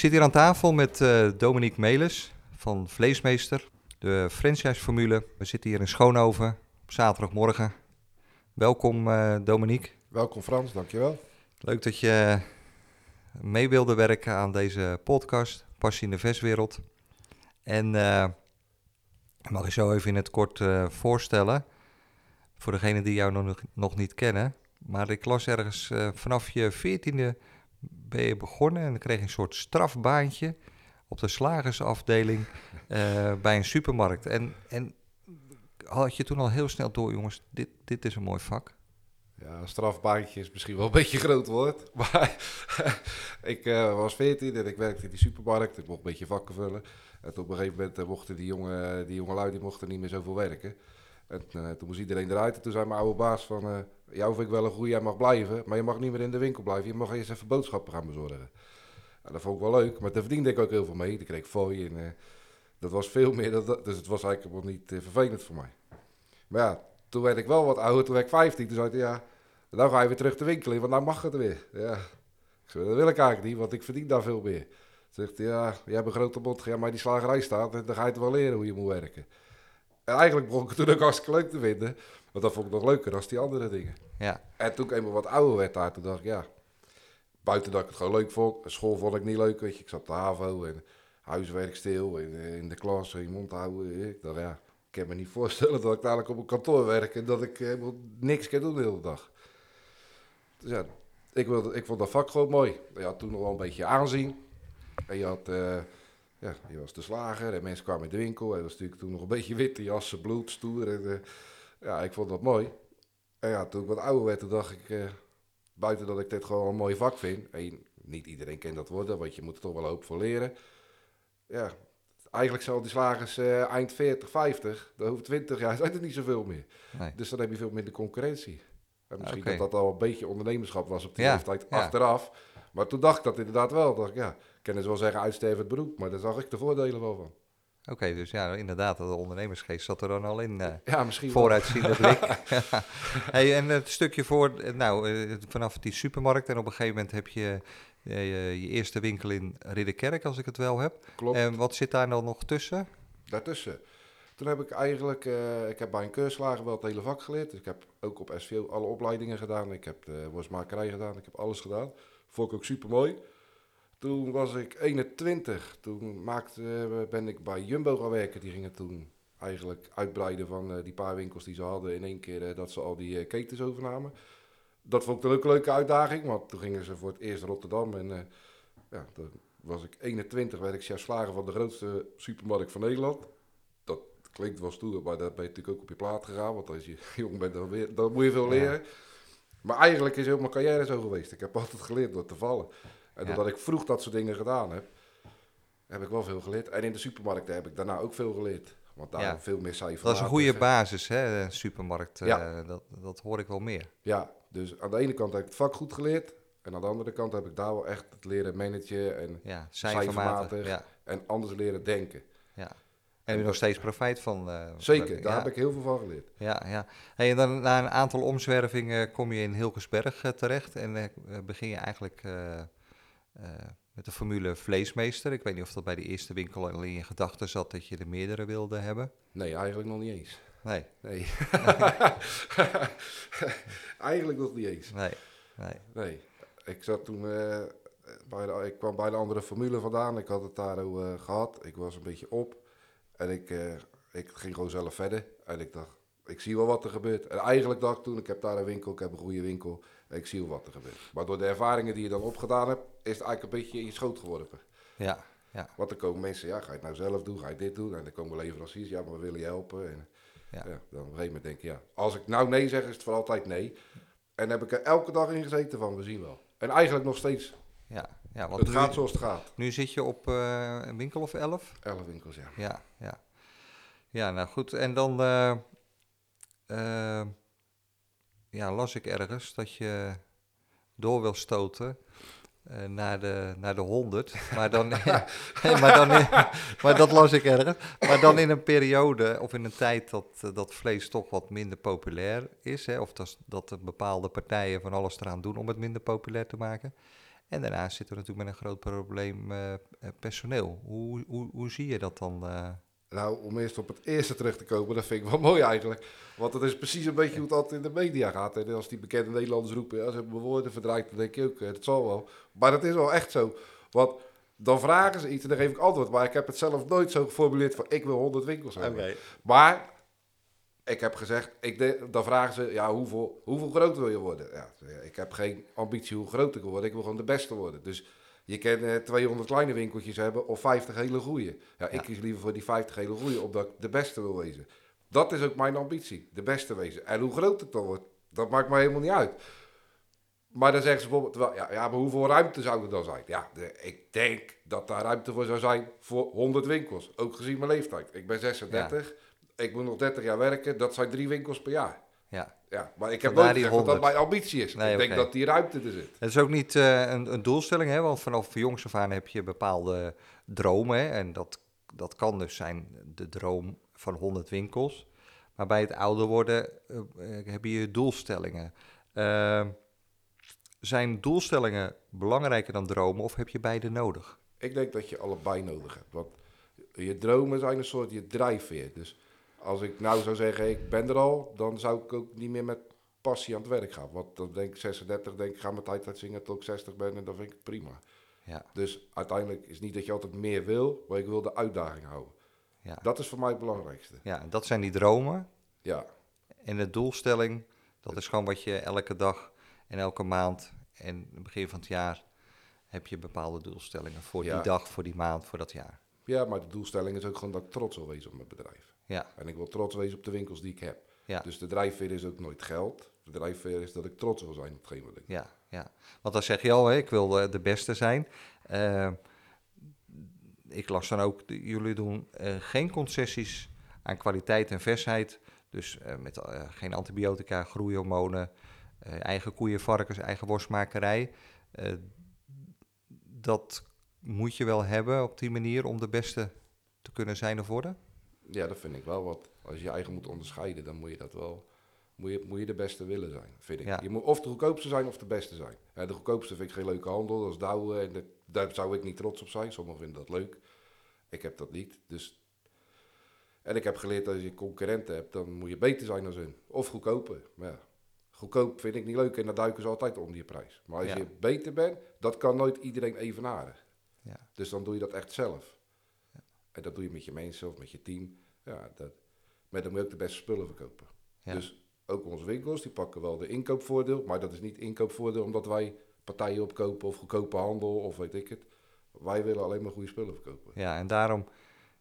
Zit hier aan tafel met eh, Dominique Melis van Vleesmeester, de franchise-formule. We zitten hier in Schoonhoven op zaterdagmorgen. Welkom uh, Dominique. Welkom Frans, dankjewel. Leuk dat je mee wilde werken aan deze podcast, Passie in de Verswereld. En uh, ik mag je zo even in het kort voorstellen, voor degenen die jou nog, nog niet kennen. Maar ik las ergens vanaf je veertiende ben je begonnen en dan kreeg je een soort strafbaantje op de slagersafdeling uh, bij een supermarkt. En, en had je toen al heel snel door, jongens, dit, dit is een mooi vak? Ja, strafbaantje is misschien wel een beetje groot woord. Maar ik uh, was 14 en ik werkte in die supermarkt. Ik mocht een beetje vakken vullen. En op een gegeven moment uh, mochten die jonge, die jonge lui die mochten niet meer zoveel werken. En uh, toen moest iedereen eruit. En toen zei mijn oude baas van... jou vind ik wel een goeie, jij mag blijven. Maar je mag niet meer in de winkel blijven. Je mag eerst even boodschappen gaan bezorgen. En dat vond ik wel leuk. Maar daar verdiende ik ook heel veel mee. Dan kreeg ik fooi en dat was veel meer. Dus het was eigenlijk wel niet vervelend voor mij. Maar ja, toen werd ik wel wat ouder, toen werd ik 15. Toen zei ik, ja, dan ga je weer terug de winkel in, want dan mag het weer. Ja, ik zei, dat wil ik eigenlijk niet, want ik verdien daar veel meer. Zegt ja, jij hebt een grote bot, ga maar die slagerij staat, en dan ga je het wel leren hoe je moet werken. En eigenlijk begon ik het toen ook hartstikke leuk te vinden, want dat vond ik nog leuker dan die andere dingen. Ja. En toen ik eenmaal wat ouder werd daar, toen dacht ik, ja, buiten dat ik het gewoon leuk vond, school vond ik niet leuk, weet je. Ik zat op de HAVO en huiswerk stil, in, in de klas, in je mond houden. Ik dacht, ja, ik kan me niet voorstellen dat ik dadelijk op een kantoor werk en dat ik helemaal niks kan doen de hele dag. Dus ja, ik, wilde, ik vond dat vak gewoon mooi. Je had toen nog wel een beetje aanzien. En je had, uh, ja, je was de slager en mensen kwamen in de winkel. En dat was natuurlijk toen nog een beetje witte jassen, bloed, stoer. En, uh, ja, ik vond dat mooi. En ja, toen ik wat ouder werd, toen dacht ik, uh, buiten dat ik dit gewoon een mooi vak vind. En niet iedereen kent dat worden, want je moet er toch wel hoop voor leren. Ja, eigenlijk zal die slagers eind 40, 50, de over 20 jaar zijn er niet zoveel meer. Nee. Dus dan heb je veel minder concurrentie. En misschien okay. dat dat al een beetje ondernemerschap was op die ja, leeftijd ja. achteraf. Maar toen dacht ik dat inderdaad wel. Dacht ik, ja, ik kan dus wel zeggen uitstervend beroep, maar daar zag ik de voordelen wel van. Oké, okay, dus ja, inderdaad, de ondernemersgeest zat er dan al in. Uh, ja, misschien Vooruitziende blik. hey, en het stukje voor, nou, uh, vanaf die supermarkt en op een gegeven moment heb je je, je eerste winkel in Ridderkerk, als ik het wel heb. Klopt. En wat zit daar dan nog tussen? Daartussen? Toen heb ik eigenlijk, uh, ik heb bij een keurslager wel het hele vak geleerd. Dus ik heb ook op SVO alle opleidingen gedaan. Ik heb de worstmakerij gedaan, ik heb alles gedaan. Vond ik ook super mooi. Toen was ik 21. Toen maakte, ben ik bij Jumbo gaan werken. Die gingen toen eigenlijk uitbreiden van uh, die paar winkels die ze hadden. In één keer uh, dat ze al die ketens overnamen. Dat vond ik dan ook een leuke uitdaging. Want toen gingen ze voor het eerst Rotterdam. En ja, toen was ik 21, werd ik chef slager van de grootste supermarkt van Nederland klinkt wel stoer, maar daar ben je natuurlijk ook op je plaat gegaan. Want als je jong bent, dan, weer, dan moet je veel leren. Ja. Maar eigenlijk is heel mijn carrière zo geweest. Ik heb altijd geleerd door te vallen. En doordat ik vroeg dat soort dingen gedaan heb, heb ik wel veel geleerd. En in de supermarkten heb ik daarna ook veel geleerd. Want daar veel meer cijfers. Dat is een goede basis, hè, een supermarkt. Uh, dat, dat hoor ik wel meer. Ja, dus aan de ene kant heb ik het vak goed geleerd. En aan de andere kant heb ik daar wel echt het leren managen en ja, cijfermatig. Ja. En anders leren denken. Ja. En je nog steeds profijt van? Uh, Zeker, daar ja. heb ik heel veel van geleerd. Ja, ja. Hey, en dan na een aantal omzwervingen kom je in Hilgersberg uh, terecht en uh, begin je eigenlijk met de formule vleesmeester. Ik weet niet of dat bij de eerste winkel al in je gedachten zat dat je er meerdere wilde hebben. Nee, eigenlijk nog niet eens. Nee. Nee. eigenlijk nog niet eens. Nee. Nee. nee. Ik zat toen bij de, ik kwam bij de andere formule vandaan. Ik had het daar gehad. Ik was een beetje op. En ik, uh, ik ging gewoon zelf verder. En ik dacht, ik zie wel wat er gebeurt. En eigenlijk dacht ik toen, ik heb daar een winkel, ik heb een goede winkel. En ik zie wel wat er gebeurt. Maar door de ervaringen die je dan opgedaan hebt, is het eigenlijk een beetje in je schoot geworpen. Ja, ja. Want er komen mensen, ja, ga je het nou zelf doen, ga je dit doen? En dan komen leveranciers, ja, maar we willen je helpen. En ja. ja dan op een gegeven moment denk je, ja, als ik nou nee zeg, is het voor altijd nee. En heb ik er elke dag in gezeten van, we zien wel. En eigenlijk nog steeds. Ja, ja want het nu, gaat zoals het gaat. nu zit je op eh, een winkel of elf? Elf winkels, ja. Ja, ja. Ja, nou goed. En dan eh, eh, ja, las ik ergens dat je door wil stoten eh, naar, de, naar de 100. Maar, dan, maar, dan maar dat las ik ergens. Maar dan in een periode of in een tijd dat, eh, dat vlees toch wat minder populair is. Hè, of dat, dat bepaalde partijen van alles eraan doen om het minder populair te maken. En daarnaast zitten we natuurlijk met een groot probleem eh, personeel. Hoe, hoe, hoe zie je dat dan? Eh? Nou, om eerst op het eerste terug te komen, dat vind ik wel mooi eigenlijk. Want het is precies een beetje hoe het altijd in de media gaat. En als die bekende Nederlanders roepen, ja, ze hebben mijn woorden verdraaid, dan denk je ook, eh, dat zal wel. Maar dat is wel echt zo. Want dan vragen ze iets en dan geef ik antwoord. Maar ik heb het zelf nooit zo geformuleerd van, ik wil 100 winkels hebben. Maar ik heb gezegd, ik de- dan vragen ze, ja, hoeveel, hoeveel groter wil je worden? Ja, ik heb geen ambitie hoe groot ik wil worden, ik wil gewoon de beste worden. Dus je kan eh, 200 kleine winkeltjes hebben of 50 hele goede. Ja, ik Ja. kies liever voor die 50 hele goede, omdat ik de beste wil wezen. Dat is ook mijn ambitie, de beste wezen. En hoe groot het dan wordt, dat maakt me helemaal niet uit. Maar dan zeggen ze bijvoorbeeld, wel, ja, ja, maar hoeveel ruimte zou er dan zijn? Ja, de- ik denk dat daar ruimte voor zou zijn voor 100 winkels. Ook gezien mijn leeftijd. Ik ben 36, ik moet nog 30 jaar werken, dat zijn drie winkels per jaar. Ja, Ja, maar ik heb Vandaar nooit gezegd dat dat 100. mijn ambitie is. Nee, ik denk dat die ruimte er zit. Het is ook niet eh, een, een doelstelling, hè? want vanaf jongs af aan heb je bepaalde dromen. Hè? En dat, dat kan dus zijn de droom van 100 winkels. Maar bij het ouder worden eh, eh, heb je doelstellingen. Eh, zijn doelstellingen belangrijker dan dromen of heb je beide nodig? Ik denk dat je allebei nodig hebt. Want je dromen zijn een soort je drijfveer. Dus als ik nou zou zeggen, ik ben er al, dan zou ik ook niet meer met passie aan het werk gaan. Want dan denk ik 36, denk ik, ga mijn tijd uitzingen tot ik 60 ben en dan vind ik het prima. Ja, Dus uiteindelijk is niet dat je altijd meer wil, maar ik wil de uitdaging houden. ja. Dat is voor mij het belangrijkste. ja, dat zijn die dromen. Ja, En de doelstelling, dat is gewoon wat je elke dag en elke maand en het begin van het jaar heb je bepaalde doelstellingen voor Ja. die dag, voor die maand, voor dat jaar. ja, maar de doelstelling is ook gewoon dat ik trots wil wezen op mijn bedrijf. Ja, En ik wil trots wezen op de winkels die ik heb. ja, Dus de drijfveer is ook nooit geld. De drijfveer is dat ik trots wil zijn op hetgeen wat ik ja, ja. Want dan zeg je al, hè, ik wil de beste zijn. Eh, ik las dan ook, de- jullie doen eh, geen concessies aan kwaliteit en versheid. Dus eh, met geen antibiotica, groeihormonen, eigen koeien, varkens, eigen worstmakerij. Dat moet je wel hebben op die manier om de beste te kunnen zijn of worden? Ja, dat vind ik wel. Want als je je eigen moet onderscheiden, dan moet je dat wel. Moet je, moet je de beste willen zijn, vind ik. Ja. Je moet of de goedkoopste zijn of de beste zijn. Ja, de goedkoopste vind ik geen leuke handel, dat is douwen. En dat, daar zou ik niet trots op zijn. Sommigen vinden dat leuk. Ik heb dat niet. Dus... En ik heb geleerd dat als je concurrenten hebt, dan moet je beter zijn dan hun. Of goedkoper. Maar ja, goedkoop vind ik niet leuk en dan duiken ze altijd onder je prijs. Maar als Ja. je beter bent, dat kan nooit iedereen evenaren. Ja. Dus dan doe je dat echt zelf. En dat doe je met je mensen of met je team. Ja, dat, maar dan moet je ook de beste spullen verkopen. Ja. Dus ook onze winkels, die pakken wel de inkoopvoordeel. Maar dat is niet inkoopvoordeel omdat wij partijen opkopen of goedkope handel of weet ik het. Wij willen alleen maar goede spullen verkopen. Ja, en daarom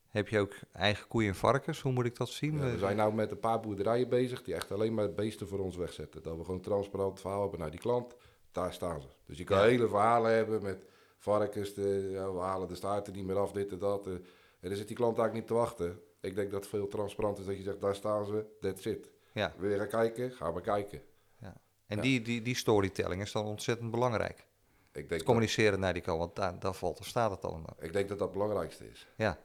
heb je ook eigen koeien en varkens. Hoe moet ik dat zien? Ja, we zijn nou met een paar boerderijen bezig die echt alleen maar beesten voor ons wegzetten. Dat we gewoon transparant verhaal hebben naar die klant. Daar staan ze. Dus je kan Ja. hele verhalen hebben met varkens. De, ja, we halen de staarten niet meer af, dit en dat. eh. En dan zit die klant eigenlijk niet te wachten. Ik denk dat het veel transparant is dat je zegt, daar staan ze, that's it. Ja, Wil je gaan kijken? Ga maar kijken. en Ja. Die, die, die storytelling is dan ontzettend belangrijk. Ik denk, dat, communiceren naar die kant, want daar, daar valt of staat het dan. ik denk dat dat het belangrijkste is. Ja,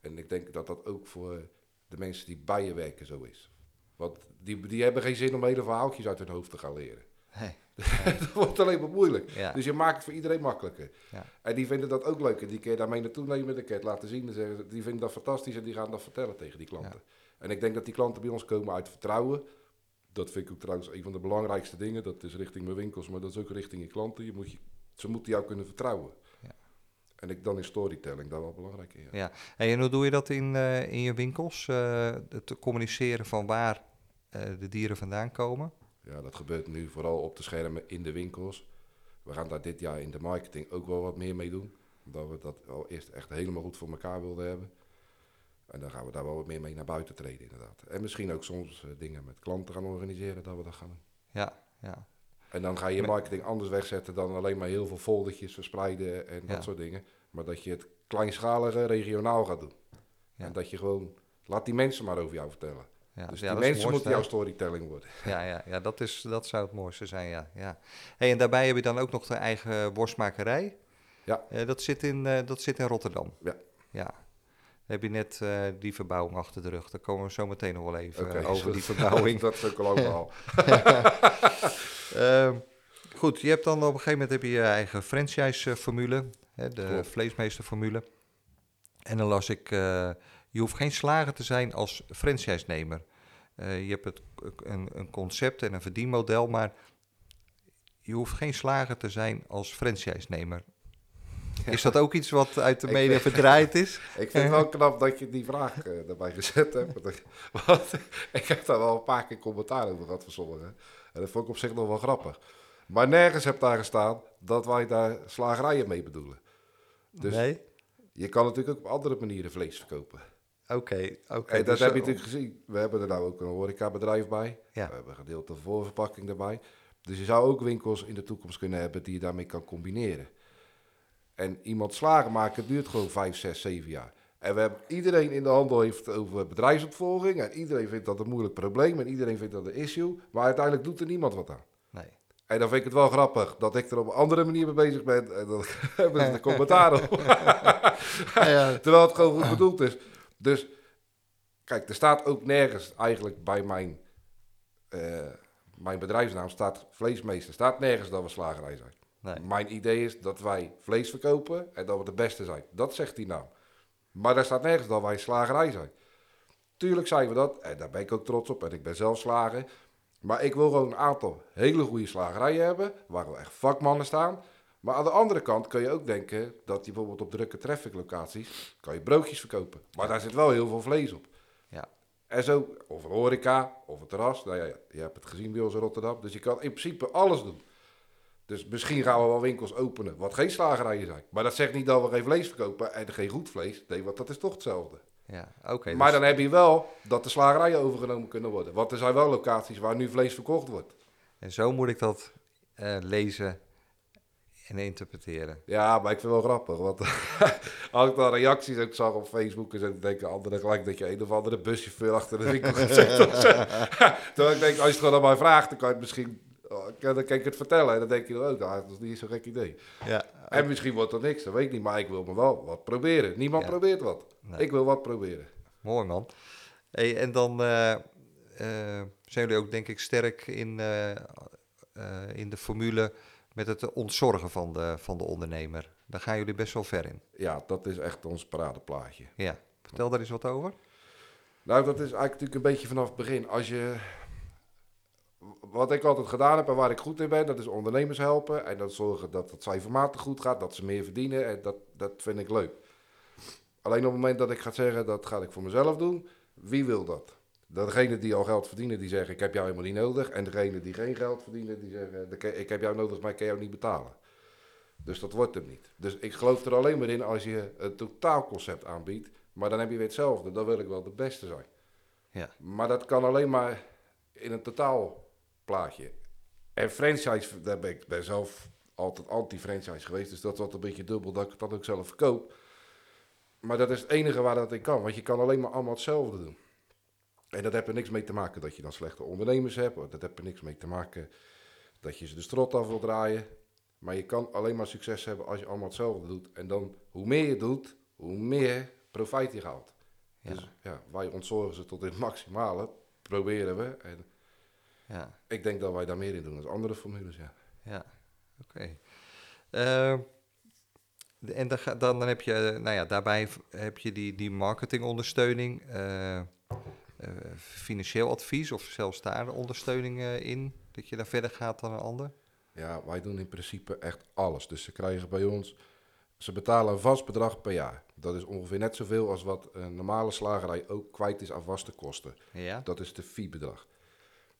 En ik denk dat dat ook voor de mensen die bij je werken zo is. Want die, die hebben geen zin om hele verhaaltjes uit hun hoofd te gaan leren. Nee. dat wordt alleen maar moeilijk. ja, Dus je maakt het voor iedereen makkelijker. Ja. En die vinden dat ook leuk. En die keer daarmee naartoe nemen, de het laten zien. En zeggen, ze- die vinden dat fantastisch en die gaan dat vertellen tegen die klanten. En ik denk dat die klanten bij ons komen uit vertrouwen. Dat vind ik ook trouwens een van de belangrijkste dingen. Dat is richting mijn winkels, maar dat is ook richting je klanten. Je moet je, ze moeten jou kunnen vertrouwen. Ja. En ik, dan is storytelling daar wel belangrijk in. Ja. ja. Hey, en hoe doe je dat in, eh, in je winkels? Eh, het communiceren van waar eh, de dieren vandaan komen? Ja, dat gebeurt nu vooral op de schermen in de winkels. We gaan daar dit jaar in de marketing ook wel wat meer mee doen. Omdat we dat al eerst echt helemaal goed voor elkaar wilden hebben. En dan gaan we daar wel wat meer mee naar buiten treden inderdaad. En misschien ook soms eh, dingen met klanten gaan organiseren dat we dat gaan doen. Ja, ja. En dan ga je je marketing anders wegzetten dan alleen maar heel veel foldertjes verspreiden en Ja. dat soort dingen. Maar dat je het kleinschalige regionaal gaat doen. Ja. En dat je gewoon, laat die mensen maar over jou vertellen. Ja, dus ja, die mensen moeten jouw storytelling worden. Ja, ja, ja dat, is, dat zou het mooiste zijn, ja. ja. Hey, en daarbij heb je dan ook nog de eigen worstmakerij. Ja. Eh, dat, zit in, eh, dat zit in Rotterdam. Ja. Ja. Dan heb je net eh, die verbouwing achter de rug. Daar komen we zo meteen nog wel even over die verbouwing. dat is ook al. Ehm, goed, je hebt dan op een gegeven moment heb je je eigen franchise-formule, hè, de Klopt. vleesmeesterformule. En dan las ik, je hoeft geen slager te zijn als franchise-nemer. Eh, je hebt het, een, een concept en een verdienmodel, maar je hoeft geen slager te zijn als franchise-nemer. Is dat ook iets wat uit de media vind- verdraaid is? Ik vind het wel knap dat je die vraag eh erbij gezet hebt. Want ik heb daar wel een paar keer commentaar over gehad van sommigen. En dat vond ik op zich nog wel grappig. Maar nergens heb daar gestaan dat wij daar slagerijen mee bedoelen. Dus nee? je kan natuurlijk ook op andere manieren vlees verkopen. Oké, oké. dat dus, heb je eh, natuurlijk gezien. We hebben er nou ook een horecabedrijf bij. Ja. We hebben een gedeelte voorverpakking erbij. Dus je zou ook winkels in de toekomst kunnen hebben die je daarmee kan combineren. En iemand slagen maken duurt gewoon 5, 6, 7 jaar. En we hebben, iedereen in de handel heeft het over bedrijfsopvolging. En iedereen vindt dat een moeilijk probleem. En iedereen vindt dat een issue. Maar uiteindelijk doet er niemand wat aan. Nee. En dan vind ik het wel grappig dat ik er op een andere manier mee bezig ben. En dan hebben ze de commentaar op. Terwijl het gewoon goed bedoeld is. Dus kijk, er staat ook nergens eigenlijk bij mijn, eh, mijn bedrijfsnaam staat vleesmeester. staat nergens dat we slagerij zijn. Nee. Mijn idee is dat wij vlees verkopen en dat we de beste zijn. Dat zegt die naam. Maar daar staat nergens dat wij slagerij zijn. Tuurlijk zijn we dat en daar ben ik ook trots op en ik ben zelf slager. Maar ik wil gewoon een aantal hele goede slagerijen hebben, waar wel echt vakmannen staan. Maar aan de andere kant kun je ook denken dat je bijvoorbeeld op drukke traffic locaties kan je broodjes verkopen. Maar daar zit wel heel veel vlees op. Ja. En zo, of een horeca, of een terras. Nou ja, je hebt het gezien bij ons in Rotterdam. Dus je kan in principe alles doen. Dus misschien gaan we wel winkels openen wat geen slagerijen zijn. Maar dat zegt niet dat we geen vlees verkopen en geen goed vlees. Nee, want dat is toch hetzelfde. Ja, oké. maar dus- dan heb je wel dat de slagerijen overgenomen kunnen worden. Want er zijn wel locaties waar nu vlees verkocht wordt. En zo moet ik dat eh, lezen en interpreteren. Ja, maar ik vind het wel grappig. Want als ik dan reacties ook zag op Facebook... en dan denken anderen gelijk dat je een of andere buschauffeur achter de winkel gaat zitten. Terwijl ik denk, als je het gewoon aan mij vraagt... dan kan je het misschien... oh, Dan kan ik het vertellen. En dan denk je, oh, nou, dat is niet zo'n gek idee. Ja, En misschien wordt er niks, dat weet ik niet. Maar ik wil me wel wat proberen. Niemand Ja. probeert wat. Nee. Ik wil wat proberen. mooi man. Hey, en dan eh, eh, zijn jullie ook denk ik sterk in, eh, eh, in de formule met het ontzorgen van de, van de ondernemer. Daar gaan jullie best wel ver in. Ja, dat is echt ons paradeplaatje. Ja, vertel daar eens wat over. Nou, dat is eigenlijk natuurlijk een beetje vanaf het begin. Als je... Wat ik altijd gedaan heb en waar ik goed in ben, dat is ondernemers helpen. En dat zorgen dat het cijfermatig goed gaat, dat ze meer verdienen. En dat, dat vind ik leuk. Alleen op het moment dat ik ga zeggen, dat ga ik voor mezelf doen. Wie wil dat? Degene die al geld verdienen, die zeggen, ik heb jou helemaal niet nodig. En degene die geen geld verdienen, die zeggen, "Ik- heb jou nodig, maar ik kan jou niet betalen. Dus dat wordt hem niet. Dus ik geloof er alleen maar in als je een totaalconcept aanbiedt. Maar dan heb je weer hetzelfde. Dan wil ik wel de beste zijn. Ja. Maar dat kan alleen maar in een totaalplaatje. En franchise, daar ben ik ben zelf altijd anti-franchise geweest. Dus dat altijd een beetje dubbel dat ik het dan ook zelf verkoop. Maar dat is het enige waar dat in kan. Want je kan alleen maar allemaal hetzelfde doen. En dat heeft er niks mee te maken dat je dan slechte ondernemers hebt. Dat heeft er niks mee te maken dat je ze de strot af wil draaien. Maar je kan alleen maar succes hebben als je allemaal hetzelfde doet. En dan, hoe meer je doet, hoe meer profijt je haalt. Ja. Dus ja, wij ontzorgen ze tot in het maximale. Proberen we. En Ja, ik denk dat wij daar meer in doen dan andere formules, ja. ja. oké. Eh, en dan, ga- dan, dan heb je, eh, nou ja, daarbij heb je die, die marketingondersteuning, eh, financieel advies of zelfs daar ondersteuning eh, in, dat je daar verder gaat dan een ander. Ja, wij doen in principe echt alles. Dus ze krijgen bij ons, ze betalen een vast bedrag per jaar. Dat is ongeveer net zoveel als wat een normale slagerij ook kwijt is aan vaste kosten. Ja, Dat is de fee-bedrag.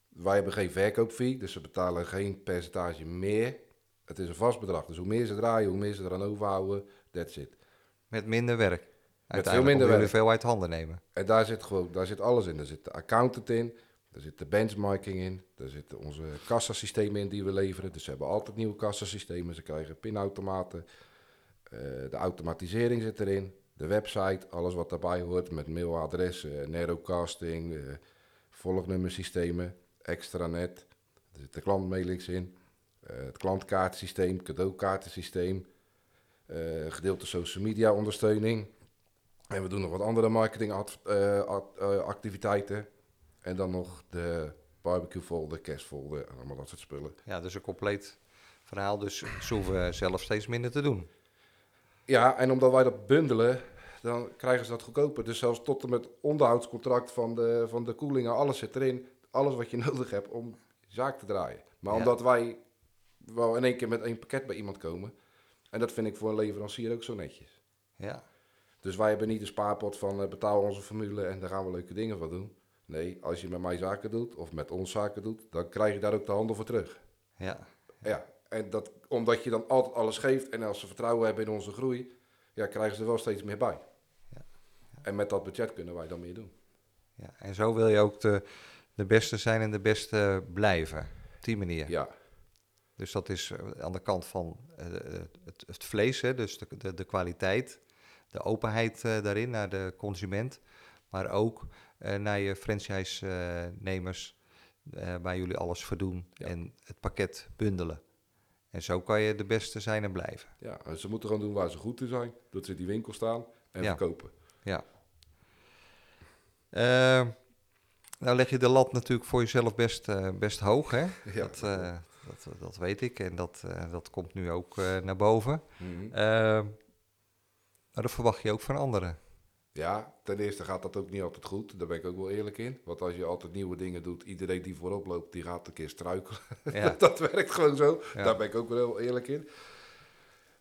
Wij hebben geen verkoopfee, dus ze betalen geen percentage meer. Het is een vast bedrag. Dus hoe meer ze draaien, hoe meer ze eraan overhouden, that's it. met minder werk. Veel Uiteindelijk minder werk. veel uit handen nemen. En daar zit gewoon, daar zit alles in. Er zit de accountant in, Daar zit de benchmarking in. Daar zitten onze kassasystemen in die we leveren. Dus ze hebben altijd nieuwe kassasystemen. Ze krijgen pinautomaten. Eh, de automatisering zit erin. De website, alles wat daarbij hoort met mailadressen, narrowcasting, uh, volgnummersystemen, extranet. Er zitten klantmailings in. Uh, het klantkaartsysteem, cadeaukaartensysteem. Gedeelte social media ondersteuning. En we doen nog wat andere marketingactiviteiten. En dan nog de barbecue folder, kerstfolder en allemaal dat soort spullen. Ja, dus een compleet verhaal. Dus ze hoeven zelf steeds minder te doen. Ja, en omdat wij dat bundelen, dan krijgen ze dat goedkoper. Dus zelfs tot en met onderhoudscontract van de, van de koelingen, alles zit erin. Alles wat je nodig hebt om zaak te draaien. Maar omdat wij wel in één keer met één pakket bij iemand komen. En dat vind ik voor een leverancier ook zo netjes. Ja. Dus wij hebben niet een spaarpot van uh, betaal onze formule en daar gaan we leuke dingen van doen. Nee, als je met mij zaken doet of met ons zaken doet, dan krijg je daar ook de handen voor terug. Ja. Ja, en dat, omdat je dan altijd alles geeft en als ze vertrouwen hebben in onze groei, ja, krijgen ze er wel steeds meer bij. Ja. En met dat budget kunnen wij dan meer doen. Ja, en zo wil je ook de, de beste zijn en de beste blijven. Op die manier. Ja. Dus dat is eh, aan de kant van uh, het, het, vlees, hè, dus de, de, de kwaliteit, de openheid uh, daarin naar de consument, maar ook uh, naar je franchise-nemers, waar jullie alles verdoen ja. en het pakket bundelen. En zo kan je de beste zijn en blijven. Ja, ze moeten gewoon doen waar ze goed in zijn. Dat ze in die winkel staan en ja. verkopen. Ja. Uh, nou leg je de lat natuurlijk voor jezelf best, uh, best hoog, hè? Ja, dat, uh, dat, dat, weet ik en dat, dat komt nu ook naar boven. Mm -hmm. Maar dat verwacht je ook van anderen. Ja, ten eerste gaat dat ook niet altijd goed. Daar ben ik ook wel eerlijk in. Want als je altijd nieuwe dingen doet, iedereen die voorop loopt, die gaat een keer struikelen. Ja. dat werkt gewoon zo. Ja. Daar ben ik ook wel eerlijk in.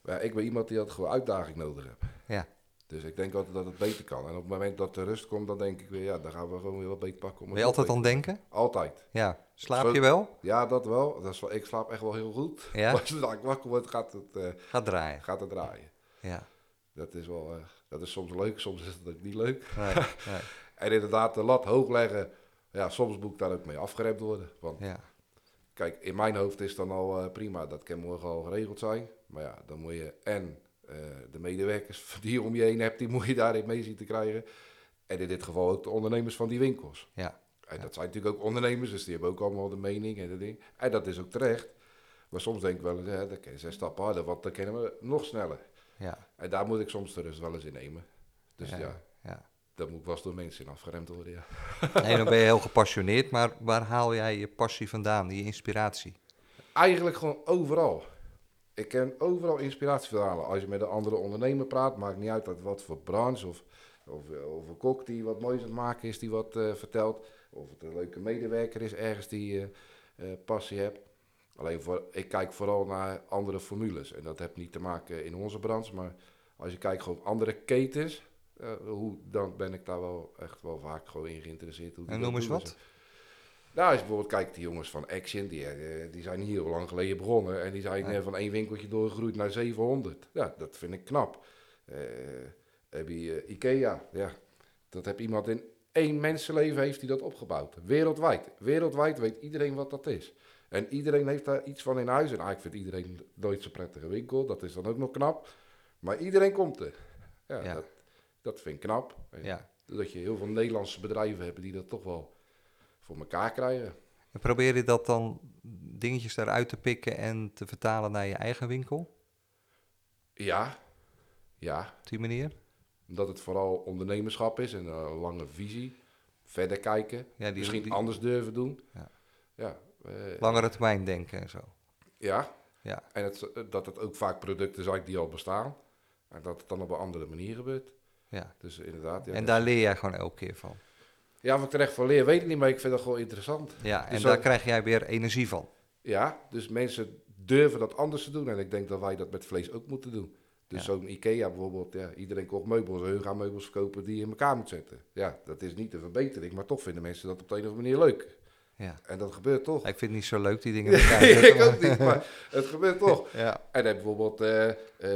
Maar ik ben iemand die altijd gewoon uitdaging nodig heeft. Ja. Dus ik denk altijd dat het beter kan. En op het moment dat de rust komt, dan denk ik weer, ja, dan gaan we gewoon weer wat beter pakken. Wil je altijd aan denken? Altijd. Ja. Slaap je wel? Ja, dat wel. Dat is wel. Ik slaap echt wel heel goed. Ja? Maar zodra ik wakker word, gaat het, uh, gaat draaien. Gaat het draaien. Ja. Dat is wel... Uh, dat is soms leuk, soms is het ook niet leuk. Nee, nee. en inderdaad, de lat hoog leggen. Ja, soms moet ik daar ook mee afgeremd worden. Want ja. kijk, in mijn hoofd is dan al uh, prima, dat kan morgen al geregeld zijn. Maar ja, dan moet je en uh, de medewerkers die je om je heen hebt, die moet je daarin mee zien te krijgen. En in dit geval ook de ondernemers van die winkels. Ja. En ja. dat zijn natuurlijk ook ondernemers, dus die hebben ook allemaal de mening en de ding. En dat is ook terecht. Maar soms denk ik wel, hè, kan je zes stappen harder, want dan kennen we nog sneller. Ja. En daar moet ik soms de rust wel eens in nemen. Dus ja, ja, ja. daar moet eens door mensen in afgeremd worden, ja. Nee, dan ben je heel gepassioneerd, maar waar haal jij je passie vandaan, die inspiratie? Eigenlijk gewoon overal. Ik ken overal inspiratieverhalen. Als je met een andere ondernemer praat, maakt niet uit uit wat voor branche of, of, of een kok die wat moois aan het maken is, die wat uh, vertelt. Of het een leuke medewerker is ergens die uh, uh, passie hebt. Alleen voor, ik kijk vooral naar andere formules. En dat heeft niet te maken in onze branche, maar als je kijkt gewoon andere ketens, uh, hoe, dan ben ik daar wel echt wel vaak gewoon in geïnteresseerd. Hoe die en noem eens wat? Nou, als je bijvoorbeeld kijkt, die jongens van Action, die, uh, die zijn hier al lang geleden begonnen. En die zijn ja. van één winkeltje doorgegroeid naar 700. Ja, dat vind ik knap. Uh, heb je Ikea, ja, dat heb iemand in één mensenleven heeft hij dat opgebouwd. Wereldwijd. Wereldwijd weet iedereen wat dat is. En iedereen heeft daar iets van in huis. En ah, ik vind iedereen nooit zo'n prettige winkel. Dat is dan ook nog knap. Maar iedereen komt er. Ja, Ja. Dat, dat vind ik knap. En Ja. Dat je heel veel Nederlandse bedrijven hebt die dat toch wel voor elkaar krijgen. En probeer je dat dan dingetjes daaruit te pikken en te vertalen naar je eigen winkel? Ja, ja. Op die manier? Omdat het vooral ondernemerschap is en een lange visie. Verder kijken. Ja, die, Misschien die anders durven doen. Ja. Ja. Eh, langere termijn denken en zo. ja. Ja. En het, dat het ook vaak producten zijn die al bestaan. En dat het dan op een andere manier gebeurt. Ja. Dus inderdaad. Ja, En daar leer jij gewoon elke keer van. Ja, wat ik er echt van leer, weet ik niet, maar ik vind dat gewoon interessant. Ja, en Dus daar zo- krijg jij weer energie van. Ja, dus mensen durven dat anders te doen. En ik denk dat wij dat met vlees ook moeten doen. Dus Ja. zo'n Ikea bijvoorbeeld, ja, iedereen kocht meubels. Hun gaan meubels verkopen die je in elkaar moet zetten. Ja, dat is niet een verbetering, maar toch vinden mensen dat op de een of andere manier leuk. Ja. En dat gebeurt toch. Ik vind het niet zo leuk, die dingen. ik ook niet, maar het gebeurt toch. Ja. En dan bijvoorbeeld eh, eh,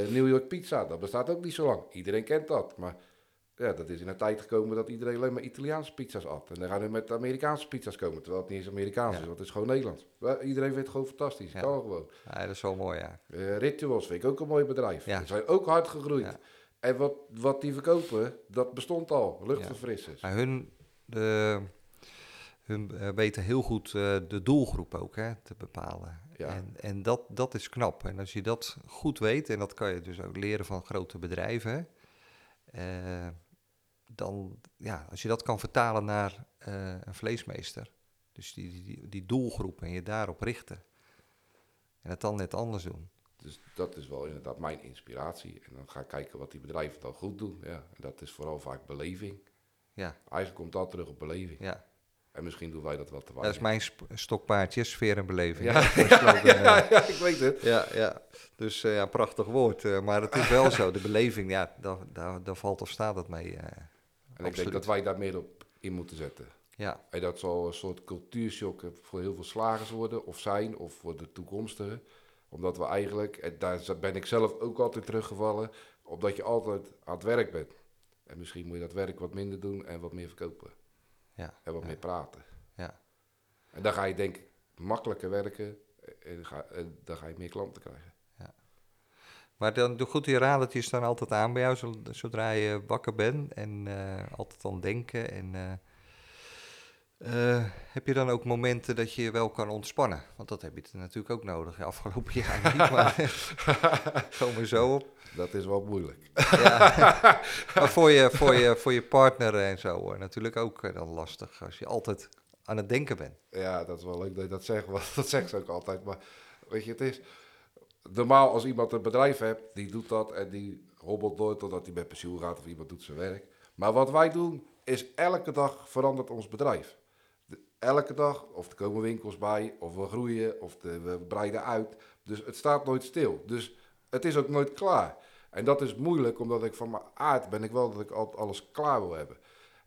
New York Pizza, dat bestaat ook niet zo lang. Iedereen kent dat, maar Ja, dat is in een tijd gekomen dat iedereen alleen maar Italiaanse pizza's at. En dan gaan we met Amerikaanse pizza's komen, terwijl het niet eens Amerikaans Ja. is, want het is gewoon Nederlands. Iedereen vindt het gewoon fantastisch, Ja. kan gewoon. Ja, dat is wel mooi, ja. Eh, Rituals vind ik ook een mooi bedrijf. Ze zijn ook hard gegroeid. En wat, wat die verkopen, dat bestond al, luchtverfrissers. Maar hun, de, hun eh, weten heel goed eh, de doelgroep ook hè, te bepalen. Ja. En, en dat, dat is knap. En als je dat goed weet, en dat kan je dus ook leren van grote bedrijven, eh, dan, ja, als je dat kan vertalen naar een vleesmeester, dus die, die, die, die doelgroep en je daarop richten, en het dan net anders doen. Dus dat is wel inderdaad mijn inspiratie. En dan ga ik kijken wat die bedrijven dan goed doen. Ja, en dat is vooral vaak beleving. Ja, Eigenlijk komt dat terug op beleving. ja. En misschien doen wij dat wel te dat is mijn stokpaardje, sfeer en beleving. Ja, eh. ja, ja, ik weet het. Ja, ja. Dus eh, ja, prachtig woord. eh, maar het is wel zo. De beleving, ja, daar, daar, daar valt of staat het mee. En ik denk dat wij daar meer op in moeten zetten. Ja, En dat zal een soort cultuurshock voor heel veel slagers worden, of zijn, of voor de toekomstige. Omdat we eigenlijk, en daar ben ik zelf ook altijd teruggevallen, omdat je altijd aan het werk bent. En misschien moet je dat werk wat minder doen en wat meer verkopen. Ja, En wat Ja. meer praten. ja. En dan ga je denk ik makkelijker werken en dan ga, en dan ga je meer klanten krijgen. Maar dan doe goed, die radertjes staan altijd aan bij jou, zo- zodra je wakker bent. En eh, altijd aan denken. En eh, eh, heb je dan ook momenten dat je je wel kan ontspannen? Want dat heb je natuurlijk ook nodig. Ja, afgelopen jaar niet, maar komen we zo op. Dat is wel moeilijk. Ja. maar voor je, voor, je, voor je partner en zo natuurlijk ook eh, dan lastig. Als je altijd aan het denken bent. Ja, dat is wel leuk dat je dat zegt, want dat zegt ze ook altijd. Maar weet je, het is normaal als iemand een bedrijf hebt, die doet dat en die hobbelt door totdat hij met pensioen gaat of iemand doet zijn werk. Maar wat wij doen, is elke dag verandert ons bedrijf. De- elke dag, of er komen winkels bij, of we groeien, of de- we breiden uit. Dus het staat nooit stil. Dus het is ook nooit klaar. En dat is moeilijk, omdat ik van mijn aard ben ik wel dat ik altijd alles klaar wil hebben.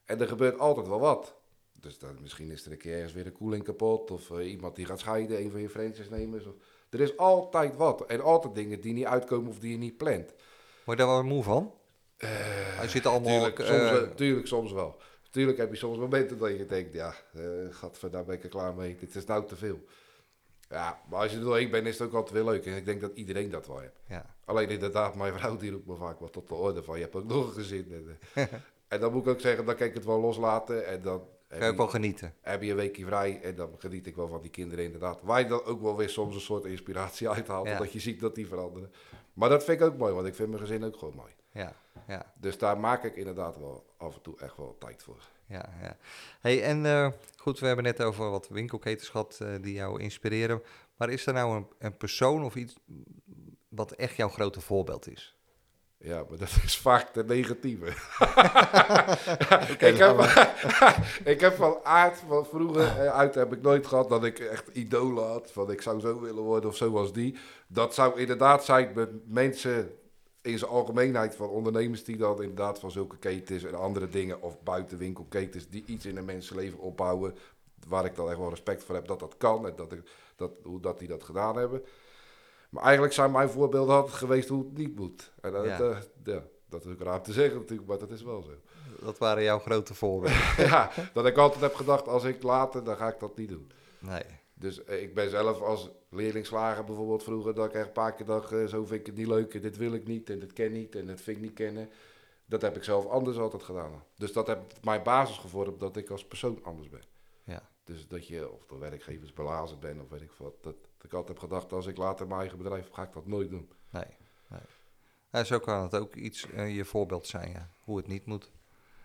En er gebeurt altijd wel wat. Dus dan, misschien is er een keer ergens weer een koeling kapot. Of eh, iemand die gaat scheiden, een van je franchise-nemers. Of, er is altijd wat. En altijd dingen die niet uitkomen of die je niet plant. Word je daar wel moe van? Als je het allemaal... Tuurlijk, eh, soms, eh, tuurlijk soms wel. Tuurlijk heb je soms momenten dat je denkt, ja, eh gadver, daar ben ik er klaar mee. Dit is nou te veel. Ja, maar als je er doorheen bent, is het ook altijd weer leuk. En ik denk dat iedereen dat wel heeft. ja. Alleen inderdaad, mijn vrouw die roept me vaak wat tot de orde van, je hebt ook nog een gezin. En, eh, en dan moet ik ook zeggen, dan kan ik het wel loslaten. En dan heb je- wel genieten. heb je een weekje vrij en dan geniet ik wel van die kinderen inderdaad. Waar je dan ook wel weer soms een soort inspiratie uithaalt, Ja. omdat je ziet dat die veranderen. Maar dat vind ik ook mooi, want ik vind mijn gezin ook gewoon mooi. Ja, ja, Dus daar maak ik inderdaad wel af en toe echt wel tijd voor. ja. ja. Hey, en eh, goed, we hebben net over wat winkelketens gehad eh, die jou inspireren. Maar is er nou een, een persoon of iets wat echt jouw grote voorbeeld is? Ja, maar dat is vaak de negatieve. Heb, ik heb van aard van vroeger eh, uit heb ik nooit gehad dat ik echt idolen had. Van ik zou zo willen worden of zo als die. Dat zou inderdaad zijn met mensen in zijn algemeenheid van ondernemers die dan inderdaad van zulke ketens en andere dingen of buitenwinkelketens die iets in een mensenleven opbouwen. Waar ik dan echt wel respect voor heb dat dat kan en dat ik, dat, hoe dat die dat gedaan hebben. Maar eigenlijk zijn mijn voorbeelden altijd geweest hoe het niet moet. En dat, Ja. ja, dat is ook raar te zeggen natuurlijk, maar dat is wel zo. Dat waren jouw grote voorbeelden. ja, dat ik altijd heb gedacht, als ik later, dan ga ik dat niet doen. Nee. Dus eh, ik ben zelf als leerlingslager bijvoorbeeld vroeger, dat ik echt een paar keer dacht, eh, zo vind ik het niet leuk, en dit wil ik niet, en dit ken niet, en dat vind ik niet kennen. Dat heb ik zelf anders altijd gedaan. Dus dat heb mijn basis gevormd dat ik als persoon anders ben. Ja. Dus dat je, of door werkgevers belazen ben, of weet ik wat. Dat, dat ik altijd heb gedacht, als ik later mijn eigen bedrijf heb, ga ik dat nooit doen. Nee. nee. Ja, zo kan het ook iets eh, je voorbeeld zijn, ja. Hoe het niet moet.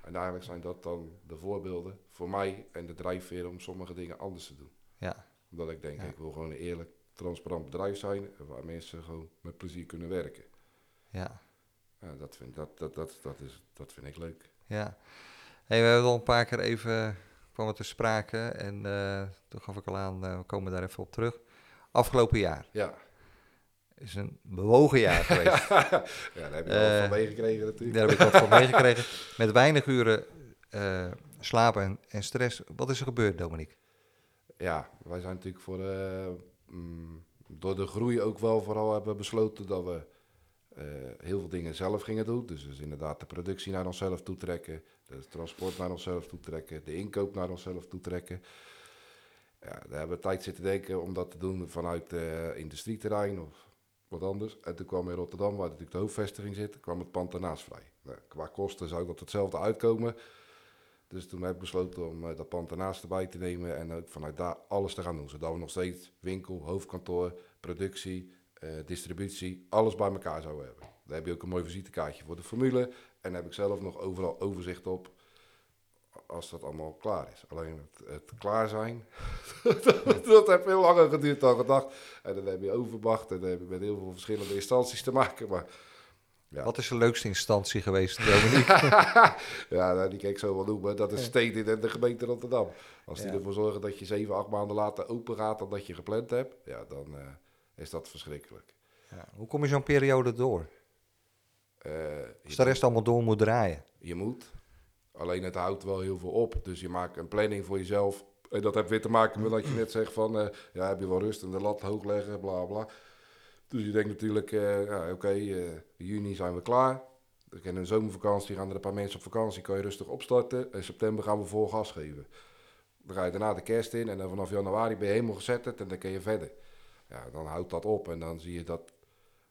En eigenlijk zijn dat dan de voorbeelden voor mij en de drijfveer om sommige dingen anders te doen. Ja. Omdat ik denk, Ja. ik wil gewoon een eerlijk, transparant bedrijf zijn waar mensen gewoon met plezier kunnen werken. Ja. Ja, dat, vind, dat, dat, dat, dat, is, dat vind ik leuk. Ja. Hey, we hebben al een paar keer even kwam het te sprake en eh, toen gaf ik al aan, eh, we komen daar even op terug. Afgelopen jaar Ja, is een bewogen jaar geweest. ja daar heb je wel Eh, van meegekregen natuurlijk. Daar heb ik wat van meegekregen. Met weinig uren slapen en, en stress. Wat is er gebeurd, Dominique? Ja, wij zijn natuurlijk voor, eh, mm, door de groei ook wel vooral hebben besloten dat we eh, heel veel dingen zelf gingen doen. Dus, dus inderdaad de productie naar onszelf toetrekken, de transport naar onszelf toetrekken, de inkoop naar onszelf toetrekken. Ja, daar hebben we tijd zitten denken om dat te doen vanuit industrieterrein of wat anders. En toen kwam in Rotterdam, waar natuurlijk de hoofdvestiging zit, kwam het pand daarnaast vrij. Nou, qua kosten zou dat hetzelfde uitkomen. Dus toen heb ik besloten om uh, dat pand daarnaast erbij te nemen en ook vanuit daar alles te gaan doen. Zodat we nog steeds winkel, hoofdkantoor, productie, uh, distributie, alles bij elkaar zouden hebben. Daar heb je ook een mooi visitekaartje voor de formule. En daar heb ik zelf nog overal overzicht op als dat allemaal klaar is. Alleen het, het klaar zijn, dat heeft veel langer geduurd dan gedacht. En dan heb je overwacht en dan heb je met heel veel verschillende instanties te maken. Maar, ja. Wat is de leukste instantie geweest, Dominique? ja, nou, die kan ik zo wel noemen. Dat is Stedin en de gemeente Rotterdam. Als die ervoor zorgen dat je zeven, acht maanden later open gaat dan dat je gepland hebt, ja, dan uh, is dat verschrikkelijk. Ja. Hoe kom je zo'n periode door? Uh, Als de rest allemaal door moet draaien? Je moet. Alleen het houdt wel heel veel op. Dus je maakt een planning voor jezelf. En dat heeft weer te maken met dat je net zegt van... Uh, ja, heb je wel rust en de lat hoog leggen, bla bla. Dus je denkt natuurlijk, uh, ja, oké, okay, uh, juni zijn we klaar. In een zomervakantie gaan er een paar mensen op vakantie, kan je rustig opstarten. In september gaan we vol gas geven. Dan ga je daarna de kerst in en dan vanaf januari ben je helemaal gezet en dan kun je verder. Ja, dan houdt dat op en dan zie je dat